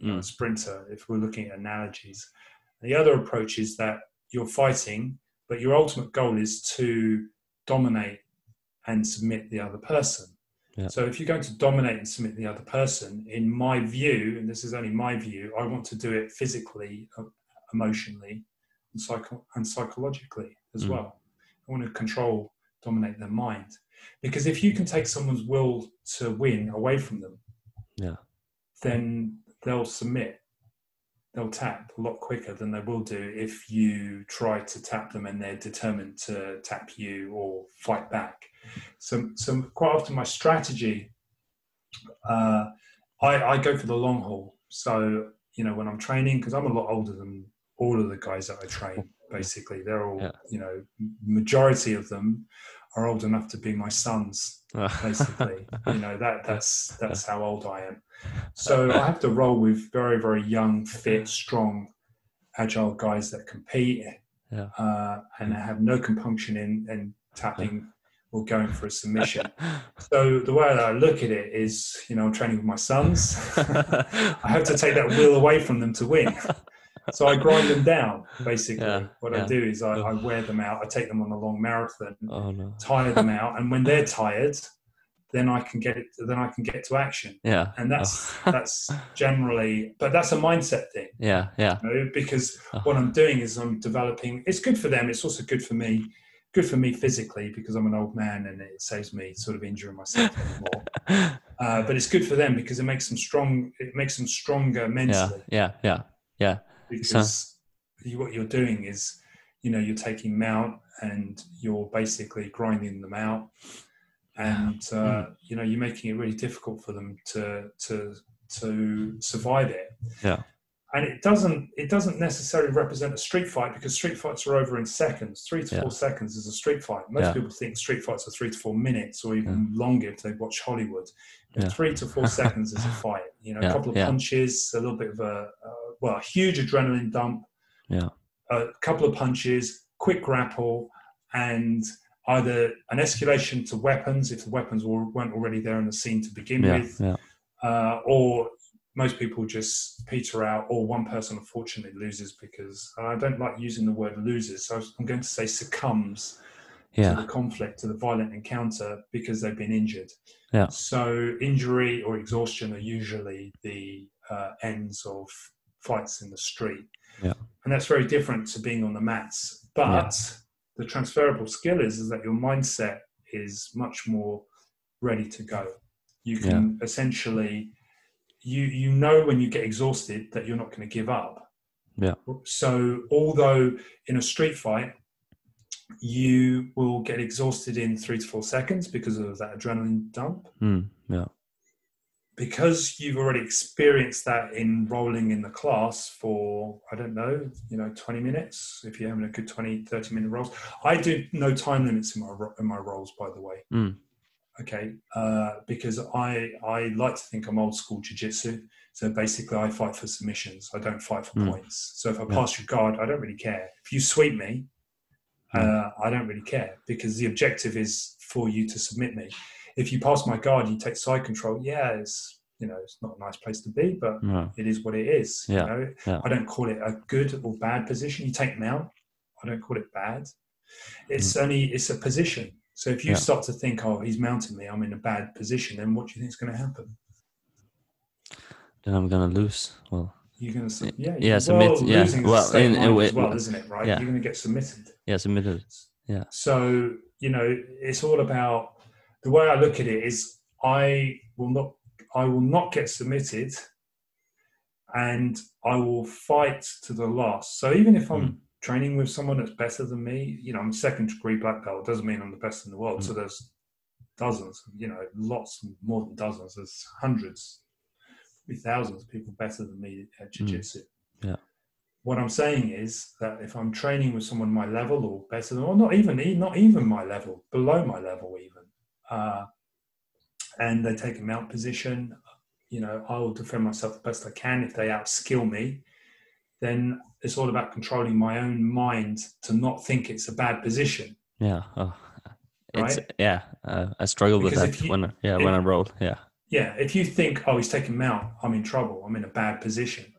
Speaker 1: you know, a
Speaker 2: Mm.
Speaker 1: sprinter, if we're looking at analogies. The other approach is that you're fighting, but your ultimate goal is to dominate and submit the other person.
Speaker 2: Yeah.
Speaker 1: So if you're going to dominate and submit the other person, in my view, and this is only my view, I want to do it physically, uh, emotionally, and, psycho- and psychologically as
Speaker 2: Mm.
Speaker 1: well. I want to control, dominate their mind. Because if you can take someone's will to win away from them,
Speaker 2: Yeah.
Speaker 1: then they'll submit. They'll tap a lot quicker than they will do if you try to tap them and they're determined to tap you or fight back. So, so quite often my strategy, uh, I, I go for the long haul. So, you know, when I'm training, because I'm a lot older than all of the guys that I train, basically, they're all,
Speaker 2: Yeah.
Speaker 1: you know, majority of them are old enough to be my sons basically. You know that that's that's how old i am. So i have to roll with very very young fit strong agile guys that compete
Speaker 2: Yeah.
Speaker 1: uh, and have no compunction in in tapping or going for a submission. So the way that i look at it is you know i'm training with my sons. I have to take that will away from them to win so I grind them down. Basically,
Speaker 2: Yeah,
Speaker 1: what I do is I. I wear them out. I take them on a long marathon,
Speaker 2: oh no.
Speaker 1: tire them out, and when they're tired, then I can get. Then I can get to action,
Speaker 2: Yeah.
Speaker 1: and that's
Speaker 2: Oh.
Speaker 1: that's generally. But that's a mindset thing,
Speaker 2: yeah. Yeah.
Speaker 1: you know, because
Speaker 2: Oh.
Speaker 1: what I'm doing is I'm developing. It's good for them. It's also good for me. Good for me physically because I'm an old man and it saves me sort of injuring myself anymore. Uh, but it's good for them because it makes them strong. It makes them stronger
Speaker 2: yeah.
Speaker 1: mentally
Speaker 2: Yeah. Yeah. Yeah.
Speaker 1: Because you, what you're doing is, you know, you're taking mount and you're basically grinding them out, and uh, you know, you're making it really difficult for them to to to survive it.
Speaker 2: Yeah.
Speaker 1: And it doesn't it doesn't necessarily represent a street fight because street fights are over in seconds. Three to
Speaker 2: Yeah.
Speaker 1: four seconds is a street fight. Most
Speaker 2: Yeah.
Speaker 1: people think street fights are three to four minutes or even longer if they watch Hollywood.
Speaker 2: Yeah.
Speaker 1: Three to four seconds is a fight. You know,
Speaker 2: Yeah,
Speaker 1: a couple of
Speaker 2: yeah.
Speaker 1: punches, a little bit of a uh, well, a huge adrenaline dump.
Speaker 2: Yeah.
Speaker 1: A couple of punches, quick grapple, and either an escalation to weapons if the weapons were, weren't already there in the scene to begin
Speaker 2: Yeah.
Speaker 1: with,
Speaker 2: Yeah.
Speaker 1: uh, or most people just peter out, or one person unfortunately loses because I don't like using the word loses, so I'm going to say succumbs to
Speaker 2: Yeah.
Speaker 1: the conflict, to the violent encounter because they've been injured.
Speaker 2: Yeah.
Speaker 1: So injury or exhaustion are usually the uh, ends of fights in the street.
Speaker 2: Yeah.
Speaker 1: And that's very different to being on the mats. But the transferable skill is, is that your mindset is much more ready to go. You can essentially you you know when you get exhausted that you're not going to give up.
Speaker 2: Yeah.
Speaker 1: So although in a street fight you will get exhausted in three to four seconds because of that adrenaline dump.
Speaker 2: Mm. Yeah.
Speaker 1: Because you've already experienced that in rolling in the class for, I don't know, you know, 20 minutes, if you're having a good 20, 30 minute rolls. I do no time limits in my, in my rolls, by the way.
Speaker 2: Mm.
Speaker 1: Okay. Uh, because I, I like to think I'm old school jiu-jitsu. So basically I fight for submissions. I don't fight for
Speaker 2: Mm.
Speaker 1: points. So if I
Speaker 2: Yeah.
Speaker 1: pass your guard, I don't really care. If you sweep me, uh, I don't really care because the objective is for you to submit me. If you pass my guard, you take side control. Yeah, it's you know it's not a nice place to be, but
Speaker 2: No.
Speaker 1: it is what it is.
Speaker 2: Yeah,
Speaker 1: You know?
Speaker 2: yeah.
Speaker 1: I don't call it a good or bad position. You take mount. I don't call it bad. It's only it's a position. So if you
Speaker 2: Mm. Yeah.
Speaker 1: start to think, oh, he's mounting me, I'm in a bad position, then what do you think is going to happen?
Speaker 2: Then I'm gonna lose. Well.
Speaker 1: You're going to, yeah,
Speaker 2: Yeah,
Speaker 1: well,
Speaker 2: submit- yeah. Well,
Speaker 1: a state
Speaker 2: in- in
Speaker 1: mind well, isn't it? Right?
Speaker 2: yeah.
Speaker 1: You're going to get submitted.
Speaker 2: Yeah. Submitted. Yeah.
Speaker 1: So, you know, it's all about the way I look at it is I will not I will not get submitted and I will fight to the last. So even if I'm
Speaker 2: Mm.
Speaker 1: training with someone that's better than me, you know, I'm second degree black belt, doesn't mean I'm the best in the world.
Speaker 2: Mm.
Speaker 1: So there's dozens, you know, lots more than dozens, there's hundreds, maybe thousands of people better than me at jiu-jitsu
Speaker 2: Yeah.
Speaker 1: what I'm saying is that if I'm training with someone my level or better than, or not even not even my level, below my level even, uh, and they take a mount position, you know, I will defend myself the best I can. If they outskill me, then it's all about controlling my own mind to not think it's a bad position.
Speaker 2: Yeah. Oh. It's
Speaker 1: Right?
Speaker 2: yeah. Uh, I struggle with that
Speaker 1: you-
Speaker 2: when I- yeah
Speaker 1: if-
Speaker 2: when I roll. Yeah.
Speaker 1: Yeah, if you think, oh, he's taking mount, I'm in trouble, I'm in a bad position,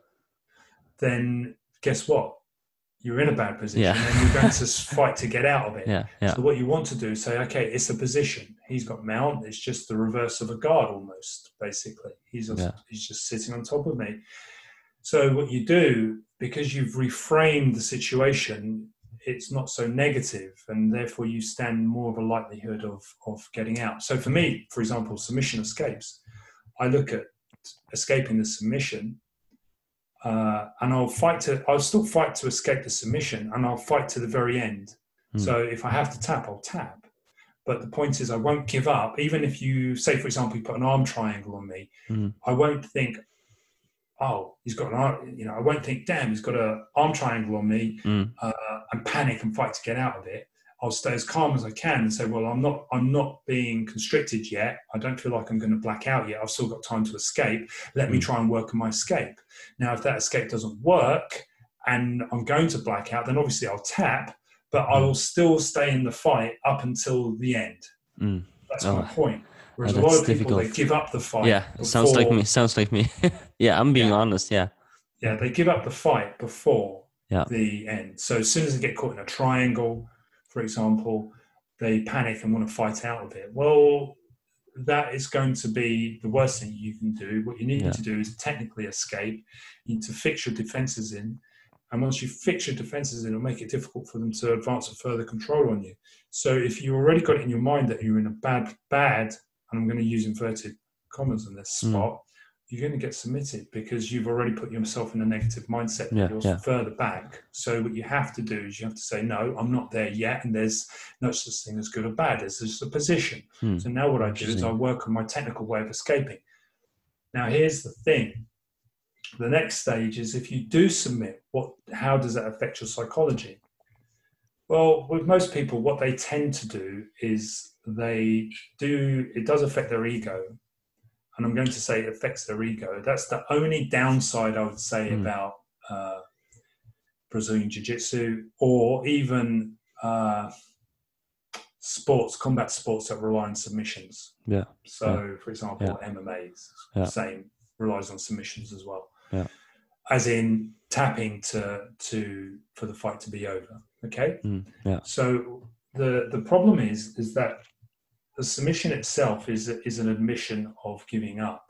Speaker 1: then guess what? You're in a bad position
Speaker 2: Yeah.
Speaker 1: and you're going to fight to get out of it.
Speaker 2: Yeah. Yeah.
Speaker 1: So what you want to do is say, okay, it's a position. He's got mount. It's just the reverse of a guard almost, basically. He's he's just sitting on top of me. So what you do, because you've reframed the situation, it's not so negative, and therefore you stand more of a likelihood of of getting out. So for me, for example, submission escapes. I look at escaping the submission, uh, and I'll fight to. I'll still fight to escape the submission, and I'll fight to the very end.
Speaker 2: Hmm.
Speaker 1: So if I have to tap, I'll tap. But the point is, I won't give up. Even if you say, for example, you put an arm triangle on me,
Speaker 2: Mm.
Speaker 1: I won't think, "Oh, he's got an arm." You know, I won't think, "Damn, he's got an arm triangle on me,"
Speaker 2: Mm.
Speaker 1: uh, and panic and fight to get out of it. I'll stay as calm as I can and say, "Well, I'm not. I'm not being constricted yet. I don't feel like I'm going to black out yet. I've still got time to escape. Let me
Speaker 2: Mm.
Speaker 1: try and work on my escape." Now, if that escape doesn't work and I'm going to black out, then obviously I'll tap, but I
Speaker 2: Mm.
Speaker 1: will still stay in the fight up until the end.
Speaker 2: Mm.
Speaker 1: That's
Speaker 2: Oh.
Speaker 1: my point. Whereas
Speaker 2: Oh,
Speaker 1: a lot of people they give up the fight.
Speaker 2: Yeah. Sounds like me. Sounds like me. yeah. I'm being
Speaker 1: Yeah.
Speaker 2: honest. Yeah.
Speaker 1: Yeah, they give up the fight before
Speaker 2: Yeah.
Speaker 1: the end. So as soon as they get caught in a triangle, for example, they panic and want to fight out of it. Well, that is going to be the worst thing you can do. What you need
Speaker 2: Yeah.
Speaker 1: to do is technically escape. You need to fix your defenses in. And once you fix your defenses in, it'll make it difficult for them to advance a further control on you. So if you already got it in your mind that you're in a bad, bad, and I'm going to use inverted commas in this
Speaker 2: Mm.
Speaker 1: You're going to get submitted because you've already put yourself in a negative mindset.
Speaker 2: Yeah,
Speaker 1: you're
Speaker 2: yeah.
Speaker 1: further back. So what you have to do is you have to say, no, I'm not there yet, and there's no such thing as good or bad. It's just a position.
Speaker 2: Hmm.
Speaker 1: So now what I do is I work on my technical way of escaping. Now here's the thing. The next stage is if you do submit, what how does that affect your psychology? Well, with most people, what they tend to do is they do it does affect their ego. And I'm going to say it affects their ego. That's the only downside I would say
Speaker 2: Hmm.
Speaker 1: about uh, Brazilian Jiu Jitsu or even uh, sports, combat sports that rely on submissions.
Speaker 2: Yeah.
Speaker 1: So, for example, MMA is
Speaker 2: Yeah.
Speaker 1: the same, relies on submissions as well.
Speaker 2: Yeah.
Speaker 1: As in tapping to to for the fight to be over. Okay.
Speaker 2: Mm, yeah.
Speaker 1: So the the problem is is that the submission itself is is an admission of giving up,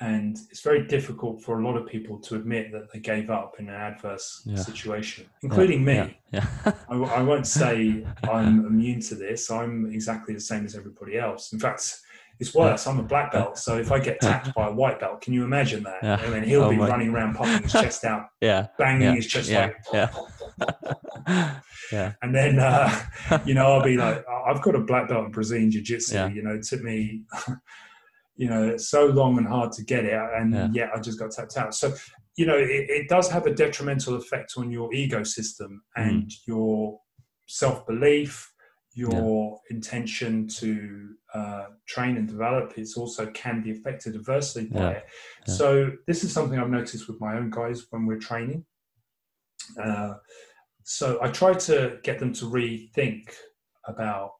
Speaker 1: and it's very difficult for a lot of people to admit that they gave up in an adverse
Speaker 2: Yeah.
Speaker 1: situation, including me.
Speaker 2: Yeah. yeah.
Speaker 1: I, I won't say I'm immune to this. I'm exactly the same as everybody else. In fact, it's worse. I'm a black belt, so if I get tapped by a white belt, can you imagine that?
Speaker 2: Yeah.
Speaker 1: I mean, he'll
Speaker 2: Oh
Speaker 1: be
Speaker 2: my-
Speaker 1: running around puffing his chest out,
Speaker 2: yeah.
Speaker 1: banging
Speaker 2: Yeah.
Speaker 1: his chest
Speaker 2: Yeah.
Speaker 1: like,
Speaker 2: Yeah. yeah.
Speaker 1: and then uh, you know I'll be like, I've got a black belt in Brazilian Jiu Jitsu.
Speaker 2: Yeah.
Speaker 1: You know, it took me, you know, so long and hard to get it, and
Speaker 2: Yeah.
Speaker 1: yet I just got tapped out. So you know, it, it does have a detrimental effect on your ego system and
Speaker 2: Mm.
Speaker 1: your self belief, your intention to uh, train and develop. It's also can be affected adversely by
Speaker 2: Yeah.
Speaker 1: it.
Speaker 2: Yeah.
Speaker 1: So this is something I've noticed with my own guys when we're training. Uh, so I try to get them to rethink about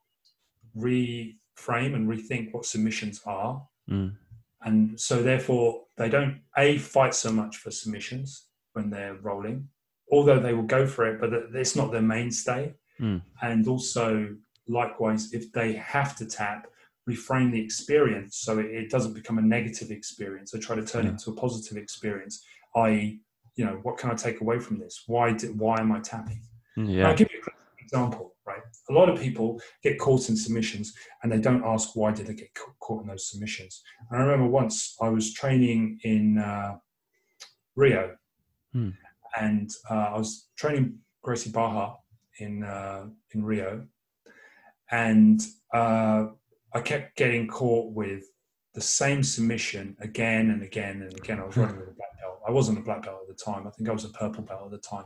Speaker 1: reframe and rethink what submissions are.
Speaker 2: Mm.
Speaker 1: And so therefore they don't a fight so much for submissions when they're rolling, although they will go for it, but it's not their mainstay.
Speaker 2: Mm.
Speaker 1: And also likewise, if they have to tap, reframe the experience so it, doesn't become a negative experience. I try to turn
Speaker 2: Yeah.
Speaker 1: it into a positive experience, i.e., you know, what can I take away from this? Why did, why am I tapping?
Speaker 2: Mm,
Speaker 1: I'll give you an example, right? A lot of people get caught in submissions and they don't ask why did they get caught in those submissions. And I remember once I was training in uh, Rio
Speaker 2: Hmm.
Speaker 1: and uh, I was training Gracie Barra in, uh, in Rio and uh, I kept getting caught with the same submission again and again and again. I was running with a black belt. I wasn't a black belt at the time. I think I was a purple belt at the time.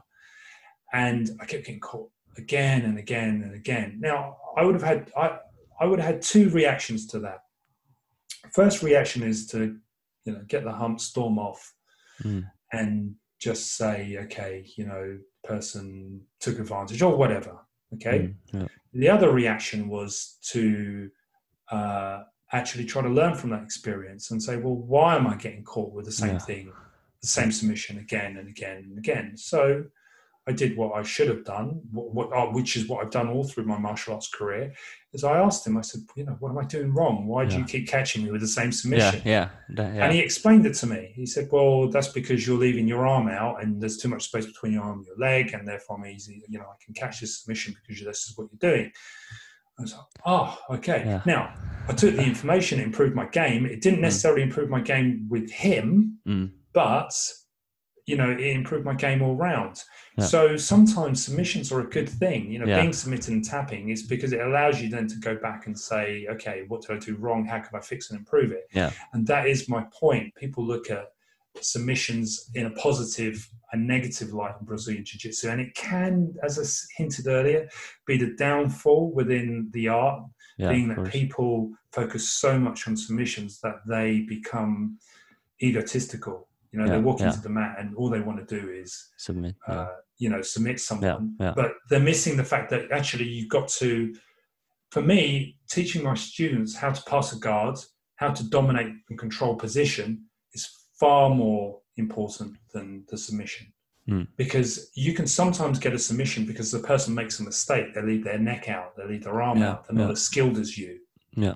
Speaker 1: And I kept getting caught again and again and again. Now I would have had I, I would have had two reactions to that. First reaction is to you know get the hump, storm off,
Speaker 2: Mm.
Speaker 1: and just say, okay, you know, person took advantage or whatever. Okay.
Speaker 2: Mm, yeah.
Speaker 1: The other reaction was to uh, actually try to learn from that experience and say, well, why am I getting caught with the same
Speaker 2: Yeah.
Speaker 1: thing, the same submission again and again and again? So I did what I should have done, what, what, uh, which is what I've done all through my martial arts career. Is I asked him, I said, you know, what am I doing wrong? Why do you keep catching me with the same submission?
Speaker 2: Yeah. That- yeah.
Speaker 1: And he explained it to me. He said, "Well, that's because you're leaving your arm out, and there's too much space between your arm and your leg, and therefore I'm easy. You know, I can catch this submission because this is what you're doing." I was like, "Oh, okay."
Speaker 2: Yeah.
Speaker 1: Now, I took the information, improved my game. It didn't necessarily improve my game with him,
Speaker 2: Mm.
Speaker 1: but you know, it improved my game all round.
Speaker 2: Yeah.
Speaker 1: So sometimes submissions are a good thing. You know,
Speaker 2: Yeah.
Speaker 1: being submitted and tapping is because it allows you then to go back and say, okay, what did I do wrong? How can I fix and improve it?
Speaker 2: Yeah.
Speaker 1: And that is my point. People look at submissions in a positive and negative light in Brazilian Jiu Jitsu. And it can, as I hinted earlier, be the downfall within the art,
Speaker 2: yeah.
Speaker 1: being that
Speaker 2: course.
Speaker 1: people focus so much on submissions that they become egotistical. You know,
Speaker 2: Yeah,
Speaker 1: they walk
Speaker 2: yeah.
Speaker 1: into the mat and all they want to do is,
Speaker 2: Submit.
Speaker 1: Uh, you know, submit someone. But they're missing the fact that actually you've got to, for me, teaching my students how to pass a guard, how to dominate and control position far more important than the submission.
Speaker 2: Mm.
Speaker 1: Because you can sometimes get a submission because the person makes a mistake. They leave their neck out, they leave their arm
Speaker 2: Yeah,
Speaker 1: out, they're not as skilled as you.
Speaker 2: Yeah.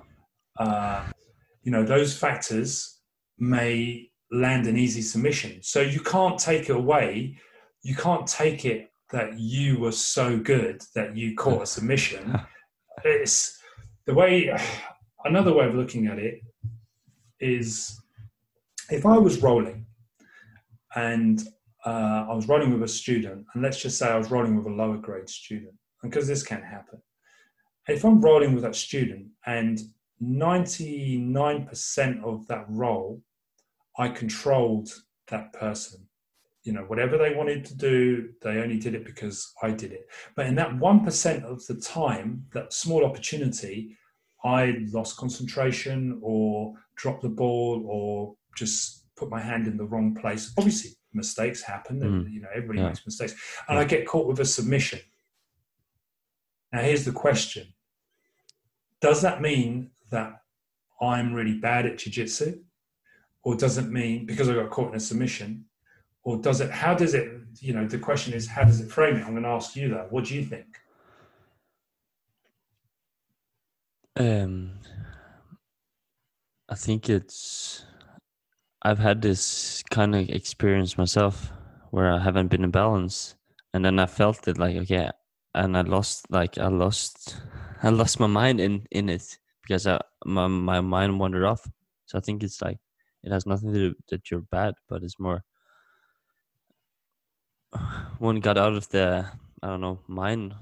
Speaker 1: Uh, you know, those factors may land an easy submission. So you can't take it away. You can't take it that you were so good that you caught a submission. it's the way, another way of looking at it is if I was rolling and uh, I was rolling with a student, and let's just say I was rolling with a lower grade student, and because this can happen. If I'm rolling with that student and 99% of that roll, I controlled that person. You know, whatever they wanted to do, they only did it because I did it. But in that 1% of the time, that small opportunity, I lost concentration or dropped the ball or just put my hand in the wrong place. Obviously, mistakes happen, and
Speaker 2: Mm.
Speaker 1: you know everybody
Speaker 2: Yeah.
Speaker 1: makes mistakes, and I get caught with a submission. Now, here's the question: Does that mean that I'm really bad at jiu-jitsu, or does it mean because I got caught in a submission, or does it? How does it? You know, the question is, how does it frame it? I'm going to ask you that. What do you think?
Speaker 2: Um, I think it's. I've had this kind of experience myself where I haven't been in balance, and then I felt it like okay, and I lost like I lost, I lost my mind in in it because I, my my mind wandered off. So I think it's like it has nothing to do that you're bad, but it's more one got out of the I don't know mind.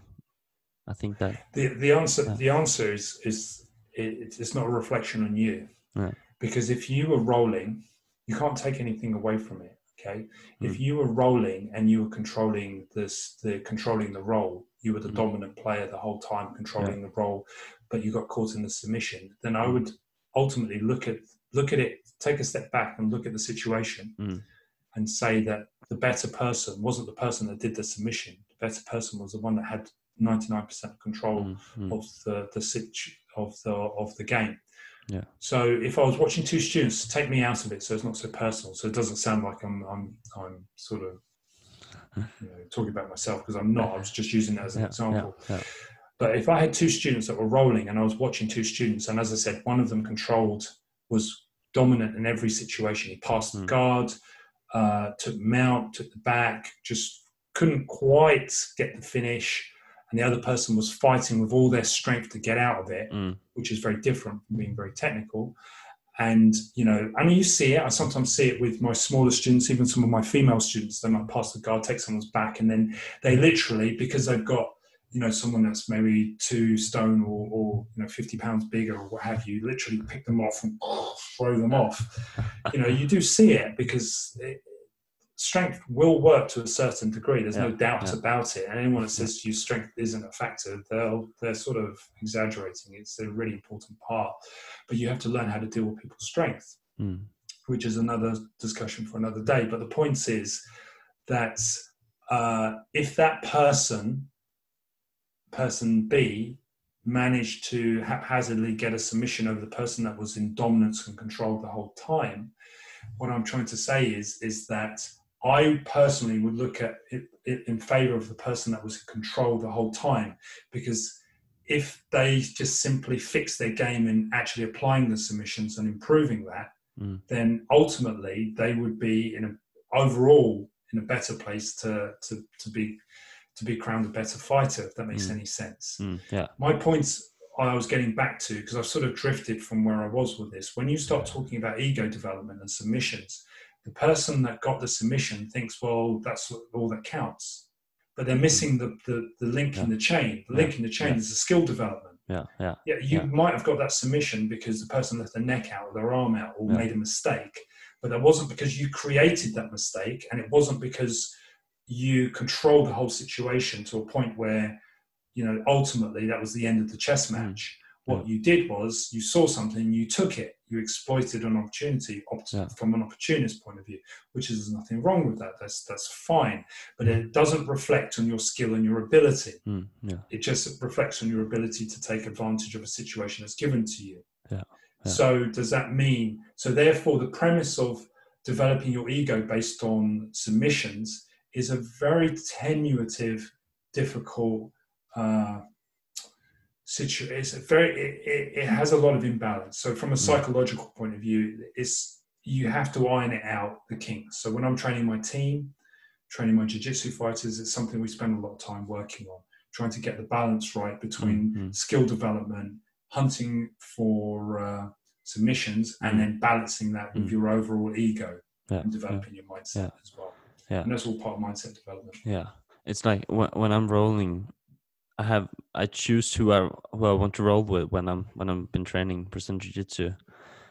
Speaker 2: I think that
Speaker 1: The the answer
Speaker 2: Yeah.
Speaker 1: the answer is is it, it's not a reflection on you,
Speaker 2: Yeah.
Speaker 1: because if you were rolling, you can't take anything away from it. Okay, if
Speaker 2: Mm.
Speaker 1: you were rolling and you were controlling this, the controlling the roll, you were the
Speaker 2: Mm.
Speaker 1: dominant player the whole time, controlling the roll, but you got caught in the submission. Then I
Speaker 2: Mm.
Speaker 1: would ultimately look at look at it, take a step back and look at the situation,
Speaker 2: Mm.
Speaker 1: and say that the better person wasn't the person that did the submission. The better person was the one that had ninety nine percent control
Speaker 2: Mm, mm,
Speaker 1: of the the situ- of the of the game.
Speaker 2: Yeah.
Speaker 1: So if I was watching two students, take me out of it, so it's not so personal. So it doesn't sound like I'm I'm I'm sort of you know, talking about myself because I'm not. I was just using that as an
Speaker 2: yeah,
Speaker 1: example.
Speaker 2: yeah, yeah.
Speaker 1: But if I had two students that were rolling and I was watching two students, and as I said, one of them controlled, was dominant in every situation. He passed the
Speaker 2: Mm.
Speaker 1: guard, uh, took mount, took the back, just couldn't quite get the finish. And the other person was fighting with all their strength to get out of it,
Speaker 2: Mm,
Speaker 1: which is very different from being very technical. And, you know, I mean, you see it. I sometimes see it with my smaller students, even some of my female students. They might pass the guard, take someone's back, and then they literally, because they've got, you know, someone that's maybe two stone or, or you know, 50 pounds bigger or what have you, literally pick them off and throw them off. You know, you do see it because it, strength will work to a certain degree. There's no doubt
Speaker 2: yeah.
Speaker 1: about it. And anyone that says to you strength isn't a factor, they'll, they're sort of exaggerating. It's a really important part. But you have to learn how to deal with people's strength
Speaker 2: mm,
Speaker 1: which is another discussion for another day. But the point is that uh, if that person, person B, managed to haphazardly get a submission over the person that was in dominance and control the whole time, what I'm trying to say is is that I personally would look at it, it in favor of the person that was in control the whole time because if they just simply fix their game in actually applying the submissions and improving that,
Speaker 2: Mm.
Speaker 1: then ultimately they would be in a overall in a better place to to to be to be crowned a better fighter. If that makes
Speaker 2: Mm.
Speaker 1: any sense.
Speaker 2: mm, yeah.
Speaker 1: My points I was getting back to because I've sort of drifted from where I was with this. When you start talking about ego development and submissions, the person that got the submission thinks, well, that's all that counts. But they're missing the, the, the link in the chain. The link in the chain
Speaker 2: Yeah.
Speaker 1: is the skill development.
Speaker 2: Yeah, yeah,
Speaker 1: Yeah, you
Speaker 2: Yeah.
Speaker 1: might have got that submission because the person left their neck out or their arm out or
Speaker 2: Yeah.
Speaker 1: made a mistake, but that wasn't because you created that mistake, and it wasn't because you controlled the whole situation to a point where, you know, ultimately that was the end of the chess mm. match. What
Speaker 2: Yeah.
Speaker 1: you did was you saw something, you took it, you exploited an opportunity opt-
Speaker 2: Yeah.
Speaker 1: from an opportunist point of view, which is there's nothing wrong with that. That's that's fine, but it doesn't reflect on your skill and your ability
Speaker 2: mm, yeah,
Speaker 1: it just reflects on your ability to take advantage of a situation that's given to you.
Speaker 2: Yeah, yeah.
Speaker 1: So does that mean so therefore the premise of developing your ego based on submissions is a very tenuative, difficult uh, situation. It's a very it, it, it, has a lot of imbalance. So from a mm. psychological point of view, it's you have to iron it out the kinks. So when I'm training my team, training my jiu-jitsu fighters, it's something we spend a lot of time working on, trying to get the balance right between mm-hmm. skill development, hunting for uh, submissions, and mm. then balancing that with mm. your overall ego yeah. and developing yeah. your mindset yeah. as well. Yeah, and that's all part of mindset development.
Speaker 2: Yeah, it's like when, when I'm rolling, I have I choose who I who I want to roll with when I'm when I'm been training Brazilian Jiu Jitsu,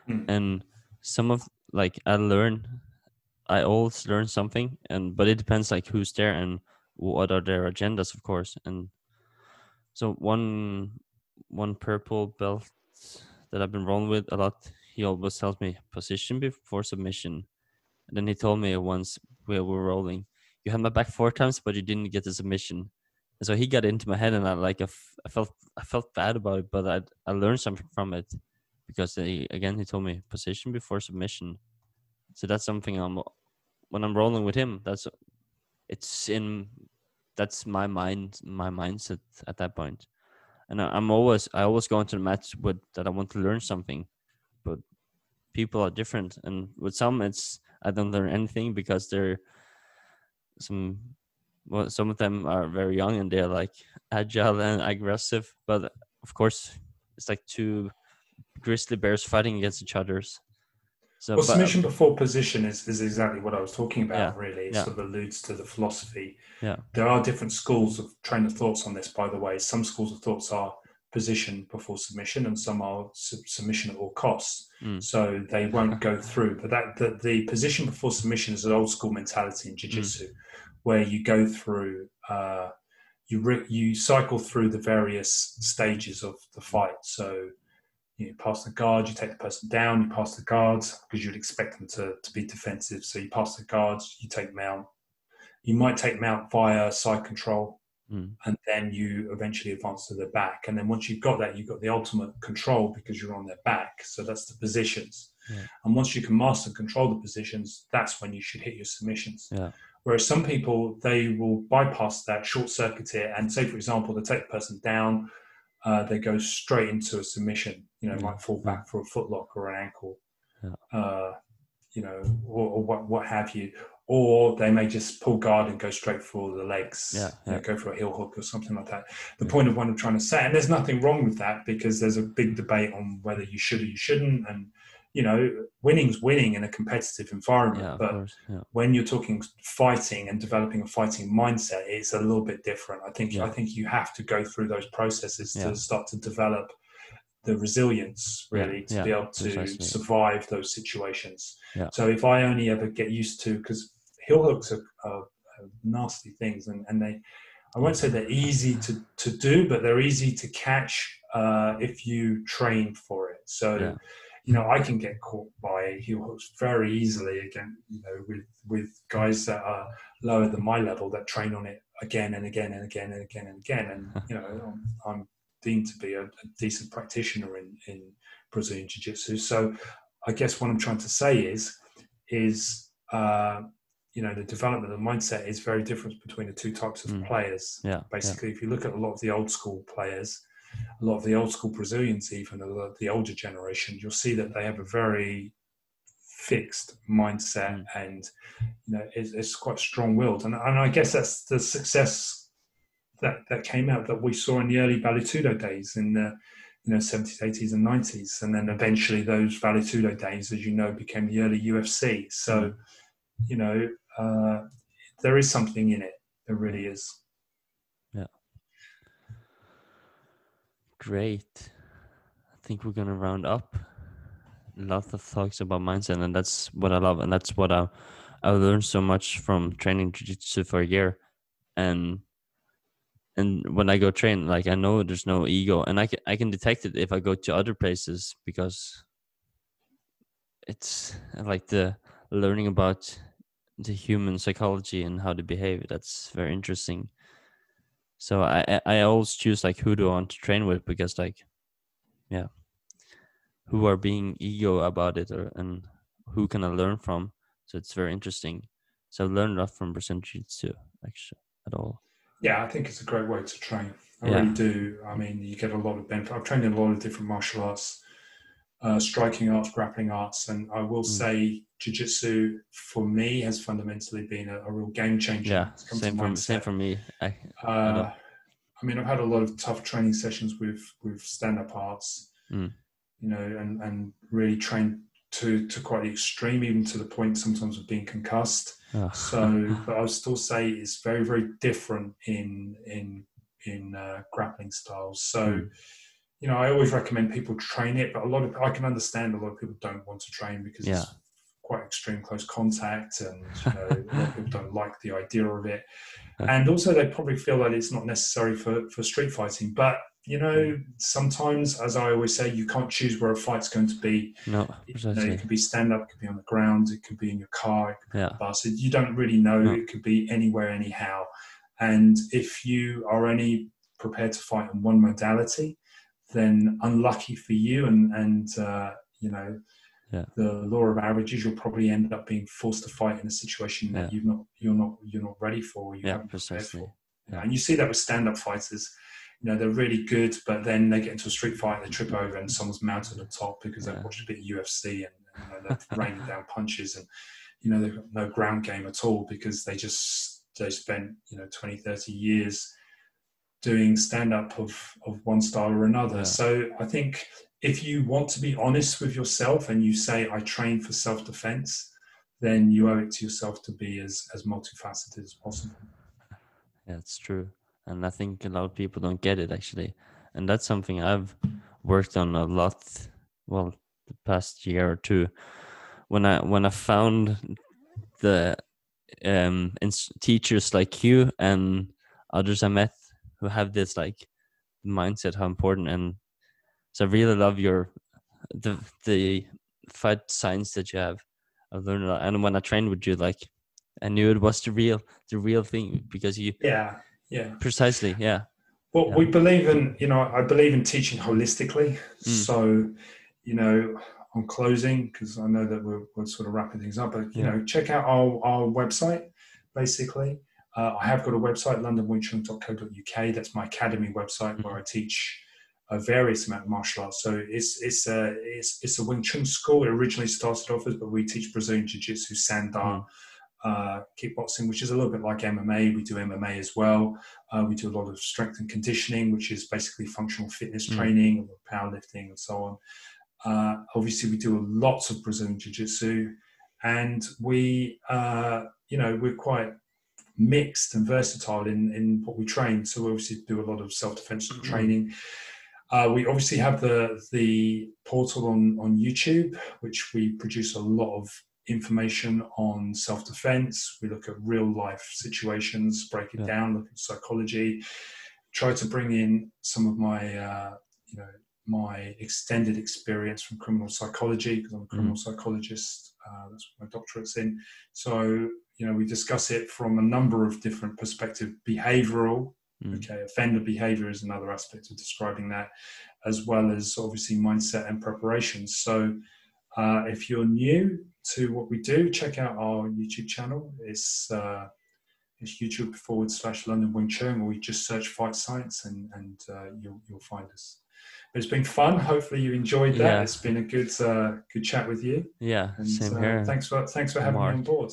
Speaker 2: mm. and some of like I learn, I always learn something, and but it depends like who's there and what are their agendas, of course. And so one one purple belt that I've been rolling with a lot, he always tells me position before submission. And then he told me once we were rolling, you had my back four times, but you didn't get the submission. So he got into my head, and I like I, felt I felt bad about it, but I I learned something from it because again he told me position before submission. So that's something I'm when I'm rolling with him. That's it's in that's my mind my mindset at that point and I, am always I always go into the match with that I want to learn something, but people are different, and with some it's I don't learn anything because they're some well some of them are very young and they're like agile and aggressive, but of course it's like two grizzly bears fighting against each other's.
Speaker 1: So, well, but, submission before position is, is exactly what I was talking about, yeah, really. It yeah. sort of alludes to the philosophy.
Speaker 2: Yeah.
Speaker 1: There are different schools of train of thoughts on this, by the way. Some schools of thoughts are position before submission, and some are submission at all costs. Mm. So they won't go through. But that the, the, position before submission is an old school mentality in jiu-jitsu, mm. Where you go through, uh, you, re- you cycle through the various stages of the fight. So you pass the guard, you take the person down, you pass the guards because you'd expect them to, to be defensive. So you pass the guards, you take mount. You might take mount via side control, mm. and then you eventually advance to the back. And then once you've got that, you've got the ultimate control because you're on their back. So that's the positions. Yeah. And once you can master control the positions, that's when you should hit your submissions.
Speaker 2: Yeah.
Speaker 1: Whereas some people, they will bypass that, short circuit it, and say, for example, they take the person down, uh, they go straight into a submission. You know, might fall back for a footlock or an ankle,
Speaker 2: yeah.
Speaker 1: uh, you know, or, or, what, what have you. Or they may just pull guard and go straight for the legs,
Speaker 2: yeah,
Speaker 1: yeah. You know, go for a heel hook or something like that. The point of what I'm trying to say, and there's nothing wrong with that because there's a big debate on whether you should or you shouldn't, and you know, winning's winning in a competitive environment.
Speaker 2: Yeah,
Speaker 1: but
Speaker 2: course, yeah.
Speaker 1: when you're talking fighting and developing a fighting mindset, it's a little bit different. I think yeah. I think you have to go through those processes to start to develop the resilience really to be able to precisely. survive those situations. So if I only ever get used to because heel hooks are, are, are nasty things and, and they I won't say they're easy to, to do, but they're easy to catch uh, if you train for it. So you know, I can get caught by heel hooks very easily again, you know, with, with guys that are lower than my level that train on it again and again and again and again and again. And, you know, I'm, I'm deemed to be a, a, decent practitioner in, in Brazilian Jiu Jitsu. So I guess what I'm trying to say is, is, uh, you know, the development of mindset is very different between the two types of mm. players.
Speaker 2: Yeah.
Speaker 1: Basically,
Speaker 2: yeah.
Speaker 1: if you look at a lot of the old school players, a lot of the old school Brazilians, even the older generation, you'll see that they have a very fixed mindset mm. and you know it's, it's quite strong-willed. And, and i guess that's the success that that came out that we saw in the early Vale Tudo days in the you know 70s 80s and 90s and then eventually those Vale Tudo days as you know became the early ufc so mm. you know uh, there is something in it. There really is
Speaker 2: Great. I think we're gonna round up. Lots of talks about mindset, and that's what I love, and that's what I I learned so much from training jiu-jitsu for a year, and and when I go train, like I know there's no ego, and I can I can detect it if I go to other places because it's like the learning about the human psychology and how to behave. That's very interesting so I I always choose like who do I want to train with because like yeah who are being ego about it or and who can I learn from So it's very interesting. So I've learned a lot from Brazilian Jiu-Jitsu actually at all.
Speaker 1: Yeah, I think it's a great way to train. I
Speaker 2: Yeah.
Speaker 1: really do. I mean, you get a lot of benefit. I've trained in a lot of different martial arts, uh, striking arts, grappling arts, and I will
Speaker 2: Mm.
Speaker 1: say jiu-jitsu for me has fundamentally been a, a real game changer.
Speaker 2: Yeah,
Speaker 1: when it comes to
Speaker 2: same for same for me. I,
Speaker 1: Uh, I mean, I've had a lot of tough training sessions with with stand-up arts,
Speaker 2: Mm.
Speaker 1: you know, and and really trained to to quite the extreme, even to the point sometimes of being concussed.
Speaker 2: oh,
Speaker 1: So, but I would still say it's very very different in in in uh, grappling styles. So.
Speaker 2: Mm.
Speaker 1: You know, I always recommend people train it, but a lot of I can understand a lot of people don't want to train because
Speaker 2: Yeah.
Speaker 1: it's quite extreme close contact, and you know, a lot of people don't like the idea of it. And also they probably feel that it's not necessary for, for street fighting but you know sometimes as i always say you can't choose where a fight's going to be.
Speaker 2: No,
Speaker 1: you know, it could be stand up it could be on the ground it could be in your car it could be
Speaker 2: Yeah,
Speaker 1: on a bus you don't really know
Speaker 2: No.
Speaker 1: it could be anywhere anyhow. And if you are only prepared to fight in one modality then unlucky for you and and uh, you know
Speaker 2: Yeah.
Speaker 1: the law of averages you'll probably end up being forced to fight in a situation that
Speaker 2: Yeah.
Speaker 1: you've not you're not you're not ready for you
Speaker 2: yeah, precisely.
Speaker 1: for.
Speaker 2: Yeah.
Speaker 1: And you see that with stand-up fighters. You know, they're really good, but then they get into a street fight, and they trip over, and someone's mounted on top because they've watched a bit of UFC and you know, they're raining down punches, and you know they've got no ground game at all because they just they spent you know 20, 30 years doing stand-up of of one style or another.
Speaker 2: Yeah.
Speaker 1: So I think if you want to be honest with yourself and you say I train for self-defense, then you owe it to yourself to be as as multifaceted as possible.
Speaker 2: Yeah, it's true. And I think a lot of people don't get it actually. And that's something I've worked on a lot well the past year or two. When I when I found the um teachers like you and others I met who have this like mindset how important and so I really love your the the fight science that you have. I've learned a lot. And when I trained with you, like I knew it was the real the real thing because you
Speaker 1: Yeah, yeah.
Speaker 2: precisely yeah
Speaker 1: Well,
Speaker 2: Yeah.
Speaker 1: we believe in, you know, I believe in teaching holistically.
Speaker 2: Mm.
Speaker 1: So, you know, on closing, because I know that we're, we're sort of wrapping things up, but, you
Speaker 2: Yeah.
Speaker 1: know, check out our, our website, basically. Uh, I have got a website, londonwingchun.co.uk. That's my academy website where I teach a various amount of martial arts. So it's it's a it's, it's a Wing Chun school. It originally started off as, but we teach Brazilian Jiu Jitsu, Sanda, uh, kickboxing, which is a little bit like MMA. We do MMA as well. Uh, we do a lot of strength and conditioning, which is basically functional fitness
Speaker 2: Mm.
Speaker 1: training, powerlifting, and so on. Uh, obviously, we do lots of Brazilian Jiu Jitsu, and we, uh, you know, we're quite mixed and versatile in, in what we train. So we obviously do a lot of self defense
Speaker 2: Mhm.
Speaker 1: training. Uh, we obviously have the the portal on on YouTube, which we produce a lot of information on self defense. We look at real life situations, break it
Speaker 2: Yeah.
Speaker 1: down, look at psychology, try to bring in some of my uh, you know my extended experience from criminal psychology because I'm a criminal psychologist. Uh, that's what my doctorate's in. So you know we discuss it from a number of different perspectives. Behavioral,
Speaker 2: Mm.
Speaker 1: Okay, offender behavior is another aspect of describing that, as well as obviously mindset and preparation. So, uh, if you're new to what we do, check out our YouTube channel. It's uh, it's YouTube forward slash London Wing Chun, or you just search Fight Science and and uh, you'll you'll find us. But it's been fun. Hopefully you enjoyed that.
Speaker 2: Yeah.
Speaker 1: It's been a good uh, good chat with you.
Speaker 2: yeah
Speaker 1: And
Speaker 2: same
Speaker 1: uh,
Speaker 2: here
Speaker 1: thanks for thanks for having
Speaker 2: Mark.
Speaker 1: me on board.